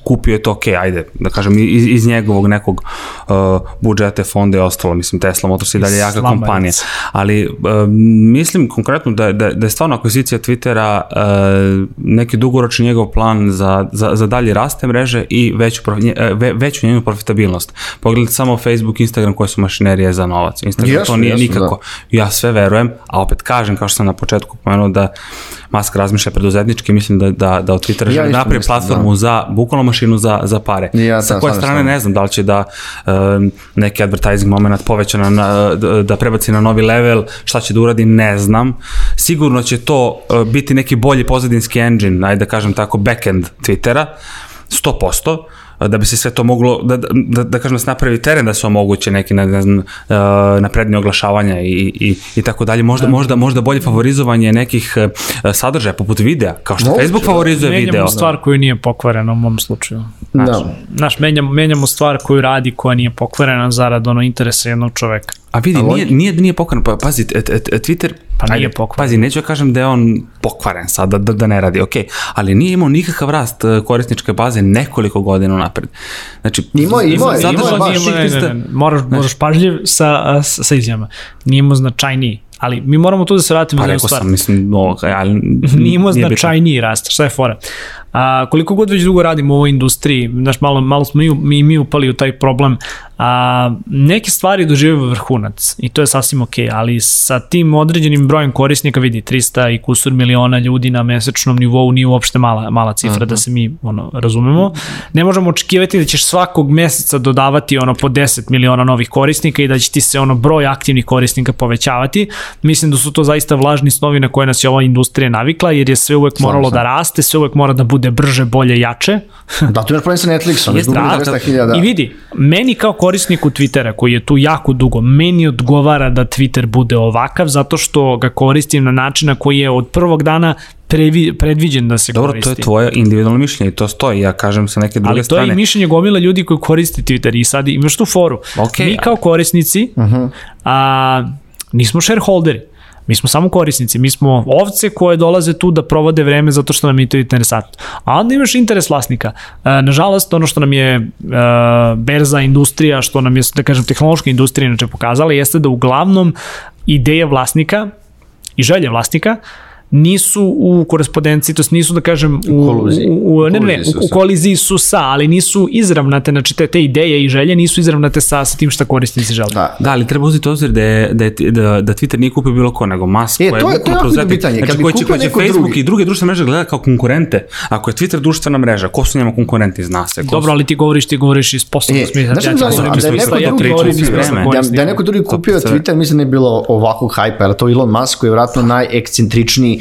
kupio je to, ok, ajde, da kažem, iz, iz njegovog nekog uh, budžete, fonda i ostalo, mislim, Tesla Motors i dalje jaka kompanija, ali uh, mislim konkretno da, da, da je stvarno akvizicija Twittera uh, neki dugoročni njegov plan za, za, za dalje raste mreže i veću, e, ve, veću njenu profitabilnost. Pogledajte samo Facebook, Instagram koje su mašinerije za novac. Instagram jesu, to nije jesu, nikako. Da. Ja sve verujem, a opet kažem, kao što sam na početku pomenuo, da Musk razmišlja preduzetnički, mislim da, da, da od Twittera ja želi napravi platformu da. za, bukvalno mašinu za, za pare. Ja, Sa koje strane ne znam da li će da um, neki advertising moment poveća na, na, da prebaci na novi level, šta će da uradi, ne znam. Sigurno će to uh, biti neki bolji pozadinski engine, ajde da kažem tako, backend Twittera, 100%, da bi se sve to moglo, da, da, da kažem da se napravi teren da se omoguće neki ne, ne znam, uh, naprednije oglašavanja i, i, i tako dalje. Možda, da. možda, možda bolje favorizovanje nekih uh, sadržaja poput videa, kao što Moguće, Facebook favorizuje menjamo video. Menjamo stvar koju nije pokvarena u mom slučaju. Znaš, da. Znaš, menjamo, menjamo stvar koju radi koja nije pokvarena zarad ono interesa jednog čoveka. A vidi, A nije, nije, nije pokvaren, pa pazi, Twitter, pa nije ajde, pokvaren. Pazi, neću da kažem da je on pokvaren sad, da, da, da ne radi, ok, ali nije imao nikakav rast e, korisničke baze nekoliko godina napred. Znači, ima, ima, ima, ima, baš, ne, ne, ne, ne, moraš, znači, moraš pažljiv sa, sa, sa izjama. Nije imao značajniji ali mi moramo tu da se vratimo pa, za jednu stvar. Pa rekao sam, mislim, o, ali nije imao značajniji rast, šta je fora? A, koliko god već dugo radimo u ovoj industriji, znaš, malo, malo smo mi, mi, mi upali u taj problem, a, neke stvari doživaju vrhunac i to je sasvim ok, ali sa tim određenim brojem korisnika vidi 300 i kusur miliona ljudi na mesečnom nivou nije uopšte mala, mala cifra uh -huh. da se mi ono, razumemo. Ne možemo očekivati da ćeš svakog meseca dodavati ono po 10 miliona novih korisnika i da će ti se ono broj aktivnih korisnika povećavati. Mislim da su to zaista vlažni snovi na koje nas je ova industrija navikla jer je sve uvek moralo da raste, sve uvek mora da bude brže, bolje, jače. da, tu imaš problem sa Netflixom, Jest, da, I vidi, meni kao korisniku Twittera koji je tu jako dugo, meni odgovara da Twitter bude ovakav zato što ga koristim na način na koji je od prvog dana previ, predviđen da se Dobro, koristi. Dobro, to je tvoje individualno mišljenje i to stoji, ja kažem sa neke druge strane. Ali to je i mišljenje gomila ljudi koji koriste Twitter i sad imaš tu foru. Okay, Mi kao korisnici uh mhm. -huh. a, nismo shareholderi Mi smo samo korisnici, mi smo ovce koje dolaze tu da provode vreme zato što nam je to interesantno. A onda imaš interes vlasnika. E, nažalost, ono što nam je e, berza industrija, što nam je, da kažem, tehnološka industrija inače pokazala, jeste da uglavnom ideja vlasnika i želje vlasnika nisu u korespondenciji, to jest nisu da kažem u, U koluziji. u, u ne, ne, su u, u koliziji su sa, ali nisu izravnate, znači te, te ideje i želje nisu izravnate sa, sa tim šta korisnici žele. Da, Da, ali treba uzeti u obzir da, je, da, je, da, da Twitter nije kupio bilo ko, nego Musk. E, koja to je- to je jako preuzeti- pitanje. Kad Znači, bi koji će, kupio koji će Facebook drugi. i druge društvene mreže gleda kao konkurente. Ako je Twitter društvena mreža, ko su njema konkurenti, zna se. Dobro, ali ti govoriš, ti govoriš iz poslovnog E, smisla. znaš Da je iz posla vreme. Da, korisnika. da je neko drugi kupio. Twitter, mislim da bi bilo ovakvog hajpa, jer to Elon Musk koji je vratno najekscentričniji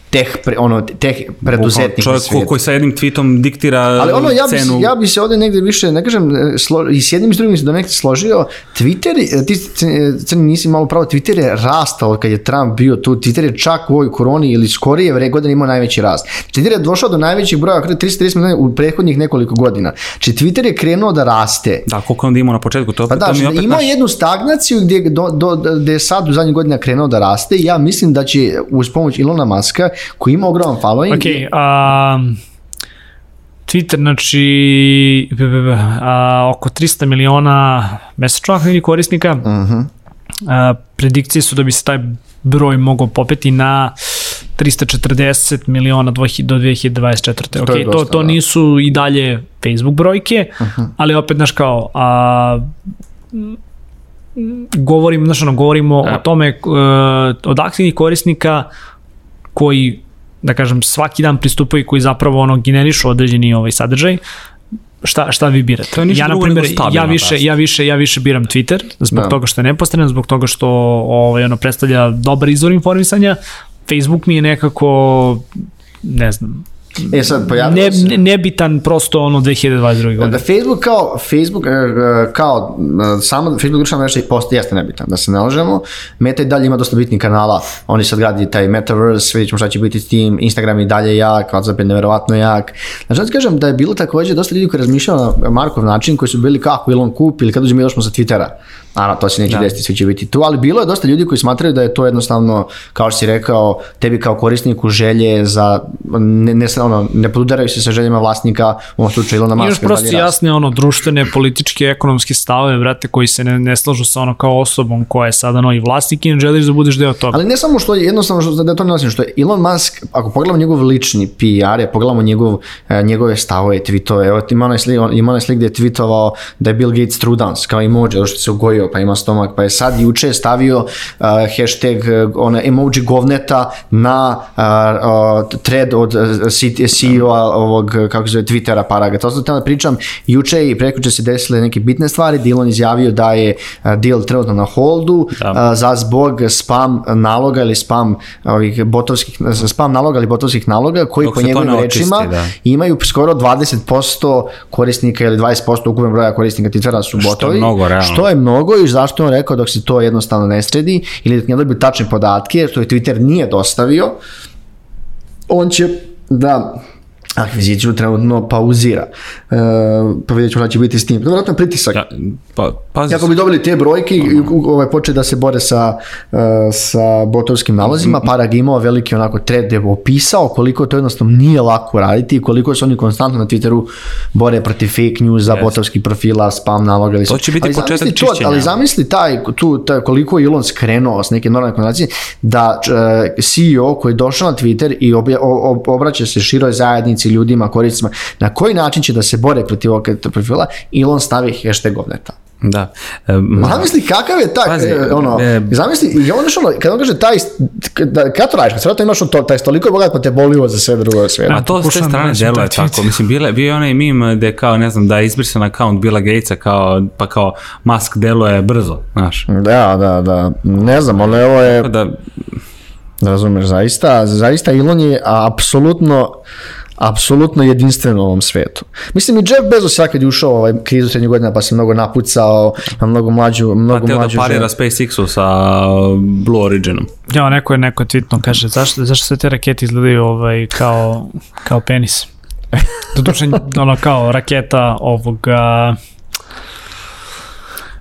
teh, pre, ono, teh preduzetnik Čovjek svijetu. koji sa jednim tweetom diktira Ali ono, ja bi, cenu. se- ja bi se ovde negde više, ne kažem, e, slo, i s jednim i s drugim se do nekde složio, Twitter, e, ti crni nisi malo pravo, Twitter je rastao kad je Trump bio tu, Twitter je čak u ovoj koroni ili skorije vre godine imao najveći rast. Twitter je došao do najvećeg broja, 330 miliona u prethodnih nekoliko godina. Znači Twitter je krenuo da raste. Da, koliko onda imao na početku, to, Pa da, to znači, opet imao naš- je jednu stagnaciju gdje, do, do, gdje je sad u zadnjih godina krenuo da raste i ja mislim da će uz pomoć Ilona Maska koji ima ogroman following Ok, a, Twitter, znači, a, oko 300 miliona mesečno aktivnih korisnika. Uh Mhm. -huh. a, predikcije su da bi se taj broj mogao popeti na 340 miliona do 2024. Ok, To je to, dosta, to da. nisu i dalje Facebook brojke, uh -huh. ali opet, znaš kao, a, govorim, znaš ono, govorimo o tome e, od aktivnih korisnika koji da kažem svaki dan pristupaju koji zapravo ono generišu određeni ovaj sadržaj šta šta vi birate? To je ja na primjer ja više ja više ja više biram Twitter zbog Da. toga što je neposredan, zbog toga što ovaj ono predstavlja dobar izvor informisanja. Facebook mi je nekako ne znam, E sad, pojavilo ne, se... ne, nebitan prosto ono 2022. godine. Da Facebook kao, Facebook, e, e, kao e, samo Facebook društvena mreža postoji jeste nebitan, da se ne lažemo. Meta i dalje ima dosta bitnih kanala, oni sad gradi taj Metaverse, vidjet ćemo šta će biti s tim, Instagram i dalje jak, WhatsApp je neverovatno jak. Znači, da kažem da je bilo takođe dosta ljudi koji razmišljaju na Markov način, koji su bili kako Elon kup ili kad uđemo još smo sa Twittera. Naravno, to se neće Da. desiti, svi će biti tu, ali bilo je dosta ljudi koji smatraju da je to jednostavno, kao što si rekao, tebi kao korisniku želje za, ne, ne, ono, ne podudaraju se sa željama vlasnika, u ovom slučaju Ilona Maska. Imaš prosto raste. jasne ono društvene, političke, ekonomske stavove, brate, koji se ne, ne slažu sa ono kao osobom koja je sada novi vlasnik i ne želiš da budeš deo toga. Ali ne samo što je jednostavno što da to ne nosim, što je Elon Musk, ako pogledamo njegov lični PR, je, pogledamo njegov, e, njegove stavove, tweetove, evo ima onaj slik, ima onaj slik gdje je tweetovao da je Bill Gates trudans, kao emoji, zato što se ugojio, pa ima stomak, pa je sad juče stavio uh, hashtag uh, ona emoji govneta na uh, uh, thread od uh, CEO-a ovog, kako se zove, Twittera paraga. To sam da pričam, juče i prekuče se desile neke bitne stvari, Dylan izjavio da je uh, deal trenutno na holdu, Da. a, za zbog spam naloga ili spam ovih botovskih spam naloga ili botovskih naloga koji Dok po njegovim očisti, rečima da. imaju skoro 20% korisnika ili 20% ukupnog broja korisnika Twittera su Što je botovi. mnogo, realno. Što je mnogo i zašto je on rekao dok se to jednostavno ne sredi ili dok ne dobiju tačne podatke, što je Twitter nije dostavio, on će da akviziciju trenutno pauzira. E, pa vidjet ćemo šta će biti s tim. To je vjerojatno pritisak. Ja, pa, pazi, Kako bi dobili te brojke i ovaj, počeli da se bore sa, uh, sa botovskim nalazima, Parag je imao veliki onako thread je opisao koliko to jednostavno nije lako raditi i koliko se oni konstantno na Twitteru bore protiv fake newsa, Yes. botovskih profila, spam naloga. Ili To će biti ali početak to, čišćenja. Ali zamisli taj, tu, taj, koliko je Elon skrenuo s neke normalne konotacije, da uh, CEO koji je došao na Twitter i obja, o, o, obraća se široj zajednici, ljudima, korisnicima, na koji način će da se bore protiv ovog profila, Elon stavi hashtag govneta. Da. Ma- Zamisli kakav je taj, Pazi, e, ono, e, zamisli, i on ono, kad on kaže taj, da, kad to radiš, kad vjerojatno imaš to, taj stoliko je bogat pa te boli ovo za sve drugo sve. A to s te strane deluje tako. Mislim, bile, bio je onaj meme gde kao, ne znam, da je izbrisan account Billa Gatesa, kao, pa kao Musk deluje brzo, znaš. Da, da, da, ne znam, ali ovo je, Da, razumeš, zaista, zaista Elon je apsolutno, apsolutno jedinstven u ovom svetu. Mislim i Jeff Bezos sad kad je ušao u ovaj krizu srednjih godina pa se mnogo napucao, na mnogo mlađu, pa mnogo teo da mlađu parira ženu. SpaceX-u sa Blue Originom. Ja, neko je neko tweetno, kaže, zašto, zašto sve te rakete izgledaju ovaj, kao, kao penis? (laughs) Doduše, ono kao raketa ovoga...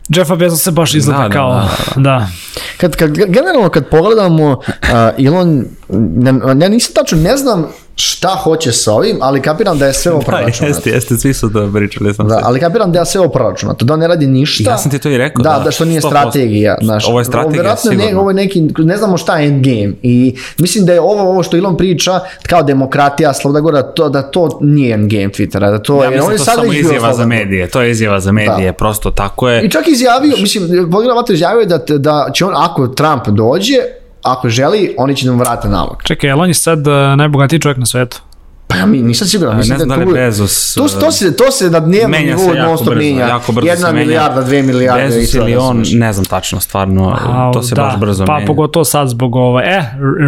Jeffa Bezos se baš izgleda Da, da, kao, da, da. Kad, kad, generalno kad pogledamo uh, Elon, ne, ja nisam tačno, ne znam šta hoće sa ovim, ali kapiram da je sve (laughs) ovo Da, proračunato. jeste, jeste, svi su to pričali. Sam Da, se. ali kapiram da je sve ovo proračunato, da on ne radi ništa. Ja sam ti to i rekao, Da, da, da, što nije 100%. strategija. Znaš, Ovo je strategija, verovatno ne, sigurno. ovo je neki, ne znamo šta je endgame. I mislim da je ovo, ovo što Elon priča, kao demokratija, sloboda govora, to, da to nije endgame Twittera. Da to, Ja jer on mislim je to sad samo izjava za medije, to je izjava za medije, prosto tako je. I čak je izjavio, mislim, pogledaj izjavio je da, da će on, ako Trump dođe, ako želi, oni će da mu vrate nalog. Čekaj, Elon je sad uh, najbogatiji čovjek na svetu. Pa ja mi nisam siguran. Ne Mislim znam da li tu- je Bezos... To, to, se, to se na dnevnom menja nivou non stop menja. jako brzo Jedna se menja. milijarda, dve milijarde. Bezos ili on, ne znam tačno, stvarno, A, to se da, baš brzo pa menja. pogotovo sad zbog ove, e,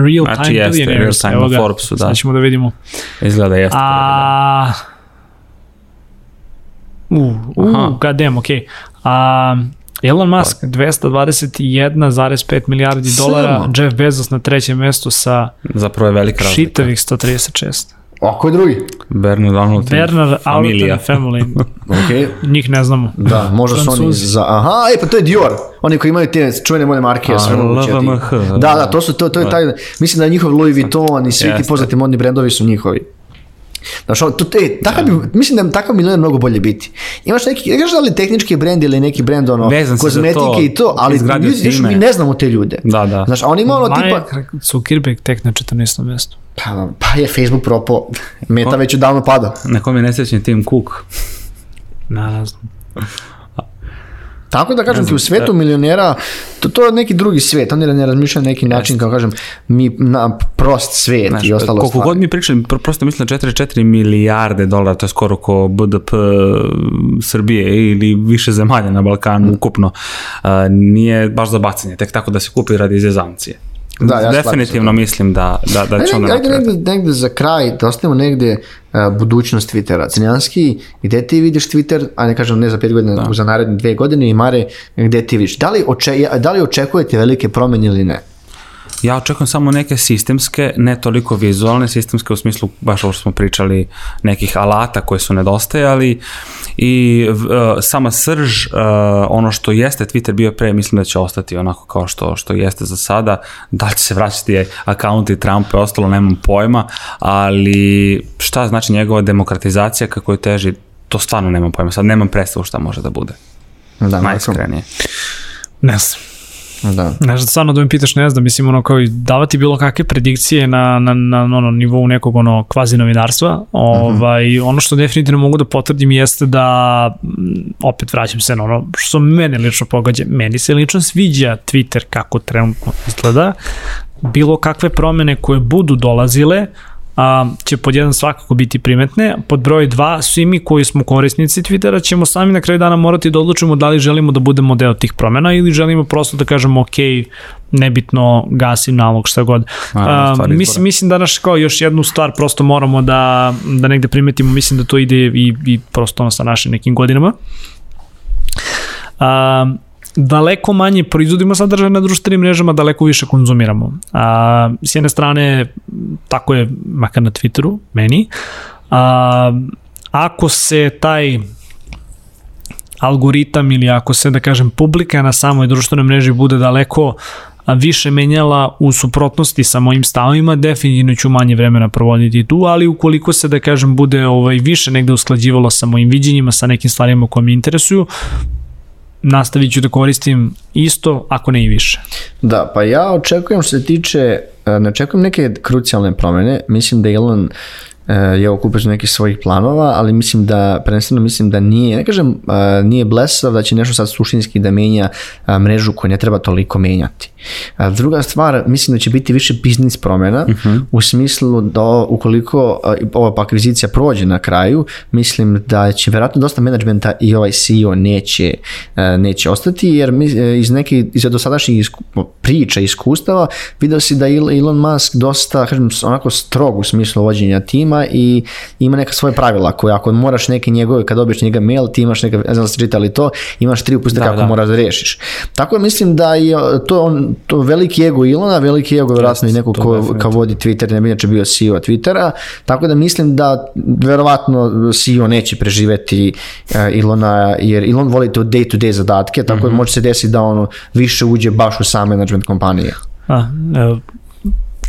real time Znači, jeste, billionaires, real time na Forbesu, da. Sad ćemo da vidimo. Izgleda jeste. A... U, Aha. u, god damn, okej. A, Elon Musk 221,5 milijardi dolara, Samo. Jeff Bezos na trećem mestu sa Zapravo je velika razlika. šitavih 136. A ko je drugi? Bernard Arnold. Bernard. Arnault family, (laughs) Okej. njih ne znamo. Da, možda su oni za... Aha, e, pa to je Dior. Oni koji imaju te čuvene mode marke. A. LVMH. Da, da, to su, to, to je taj, mislim da je njihov Louis Vuitton i svi ti poznati modni brendovi su njihovi. Znaš, ono, to, e, takav bi, mislim da takav milioner mnogo bolje biti. Imaš neki, ne kažeš da li tehnički brend ili neki brend, ono, Vezan kozmetike to, i to, ali ljudi, još mi ne znamo te ljude. Da, da. Znaš, a on ima ono tipa, Mark Zuckerberg tek na 14. mestu. pa, pa je Facebook propao, meta već odavno pada. Na kom je nesrećni Tim Cook. Na, ne znam. (laughs) Tako da kažem ti, u svetu milionera, to, to je neki drugi svet, oni ne razmišljaju na neki način, kao kažem, mi na prost svet Znaš, i ostalo koliko stvari. god mi pričali, pro- prosto mislim da 44 milijarde dolara, to je skoro ko BDP Srbije ili više zemalja na Balkanu ukupno, a, nije baš za bacanje, tek tako da se kupi radi zezancije. Da, ja se, Definitivno da. mislim da, da, da će onda ajde negde, negde za kraj, da ostavimo negde uh, budućnost Twittera. Crnjanski, gde ti vidiš Twitter, a ne kažem ne za pet godina, nego za naredne dve godine i Mare, gde ti vidiš? Da li, oče, da li očekujete velike promjene ili ne? Ja očekujem samo neke sistemske, ne toliko vizualne, sistemske u smislu, baš ovo što smo pričali, nekih alata koji su nedostajali i e, sama srž, e, ono što jeste Twitter bio pre, mislim da će ostati onako kao što, što jeste za sada. Da li će se vraćati akaunti Trumpa i ostalo, nemam pojma, ali šta znači njegova demokratizacija, kako je teži, to stvarno nemam pojma. Sad nemam predstavu šta može da bude. Da? Najiskrenije. Ne znam. Da. Ne znam, stvarno da mi pitaš, ne znam, mislim, ono, kao i davati bilo kakve predikcije na, na, na ono, nivou nekog, ono, kvazi novinarstva, ovaj, ono što definitivno mogu da potvrdim jeste da, mm, opet vraćam se na ono, što mene lično pogađa, meni se lično sviđa Twitter kako trenutno izgleda, bilo kakve promene koje budu dolazile, a, će pod jedan svakako biti primetne. Pod broj dva, svi mi koji smo korisnici Twittera ćemo sami na kraju dana morati da odlučimo da li želimo da budemo deo tih promena ili želimo prosto da kažemo ok, nebitno gasim nalog šta god. A, stvar mislim, mislim da naš kao još jednu stvar prosto moramo da, da negde primetimo, mislim da to ide i, i prosto ono sa našim nekim godinama. A, daleko manje proizvodimo sadržaj na društvenim mrežama, daleko više konzumiramo. A, s jedne strane, tako je makar na Twitteru, meni. A, ako se taj algoritam ili ako se, da kažem, publika na samoj društvenoj mreži bude daleko više menjala u suprotnosti sa mojim stavima, definitivno ću manje vremena provoditi tu, ali ukoliko se, da kažem, bude ovaj, više negde usklađivalo sa mojim viđenjima, sa nekim stvarima koje me interesuju, nastavit ću da koristim isto, ako ne i više. Da, pa ja očekujem što se tiče, e, ne očekujem neke krucijalne promene, mislim da Elon je okupio nekih svojih planova, ali mislim da, prvenstveno mislim da nije, ne kažem, e, nije blesav da će nešto sad suštinski da menja e, mrežu koju ne treba toliko menjati. Druga stvar, mislim da će biti više biznis promjena, u smislu da ukoliko e, ova pa akvizicija prođe na kraju, mislim da će verovatno dosta menadžmenta i ovaj CEO neće, e, neće ostati, jer mi, e, iz neke iz dosadašnjih isku, priča, iskustava, vidio si da Elon Musk dosta, kažem, onako strog u smislu vođenja tima ima i ima neka svoja pravila koje ako moraš neke njegove, kad dobiješ njega mail, ti imaš neka, ne znam da ste čitali to, imaš tri upute Da, kako da. moraš da rešiš. Tako mislim da je to, on, to veliki ego Ilona, veliki ego vjerojatno i neko to ko, kao vodi Twitter, ne bi inače bio CEO Twittera, tako da mislim da verovatno CEO neće preživeti uh, Ilona, jer Ilon voli to day-to-day zadatke, tako Mhm. da može se desiti da ono više uđe baš u sam management kompanije. A, evo,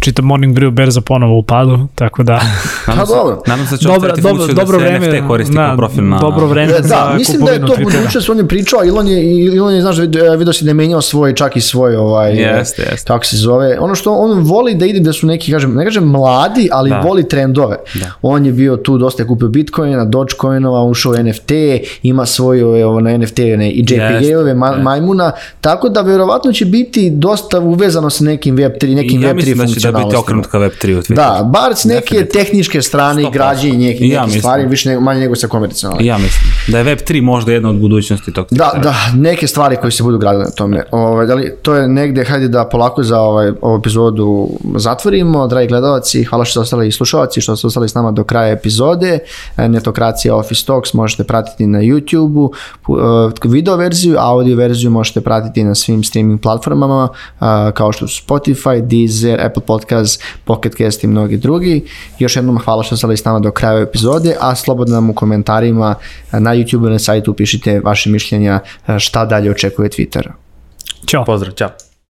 čitam Morning Brew berza ponovo u padu, tako da... (laughs) Nadam Pa se, dobro. nadam se da će dobro, ostaviti dobro, funkciju dobro da se vreme, NFT koristi da, kao profil na... dobro vreme za Da, mislim da je to budućnost, on je pričao, Ilon je, Ilon je znaš, vid- vidio si da je menjao svoj, čak i svoj, ovaj, Jeste, jeste. kako se zove, ono što on voli da ide da su neki, kažem, ne kažem mladi, ali Da. voli trendove. On je bio tu, dosta je kupio Bitcoina, Dogecoinova, ušao u NFT, ima svoju evo, na NFT ne, i JPG-ove, ma, majmuna, tako da verovatno će biti dosta uvezano sa nekim Web3, nekim ja Web3 mislim da će da biti funkcionalnostima. okrenut ka Web3 u Twitter. Da, bar s neke Definitivno. tehničke strane i 100%. građe i neke, I neke ja mislim. stvari, više nego, manje nego sa komercijalne. Ja mislim da je Web3 možda jedna od budućnosti tog Da, da, neke stvari koje se budu gradile na tome. Ovaj, da li, to je negde, hajde da polako za ovaj, ovu epizodu zatvorimo. Dragi gledalci, hvala što ste ostali i slušalci, što ste ostali s nama do kraja epizode. E, Netokracija Office Talks možete pratiti na YouTube-u, e, video verziju, audio verziju možete pratiti na svim streaming platformama, a, kao što su Spotify, Deezer, Apple Podcast, Pocket Cast i mnogi drugi. Još jednom hvala što ste ostali s nama do kraja epizode, a slobodno nam u komentarima na YouTube na sajtu pišite vaše mišljenja šta dalje očekuje Twitter. Ćao. Pozdrav, ćao.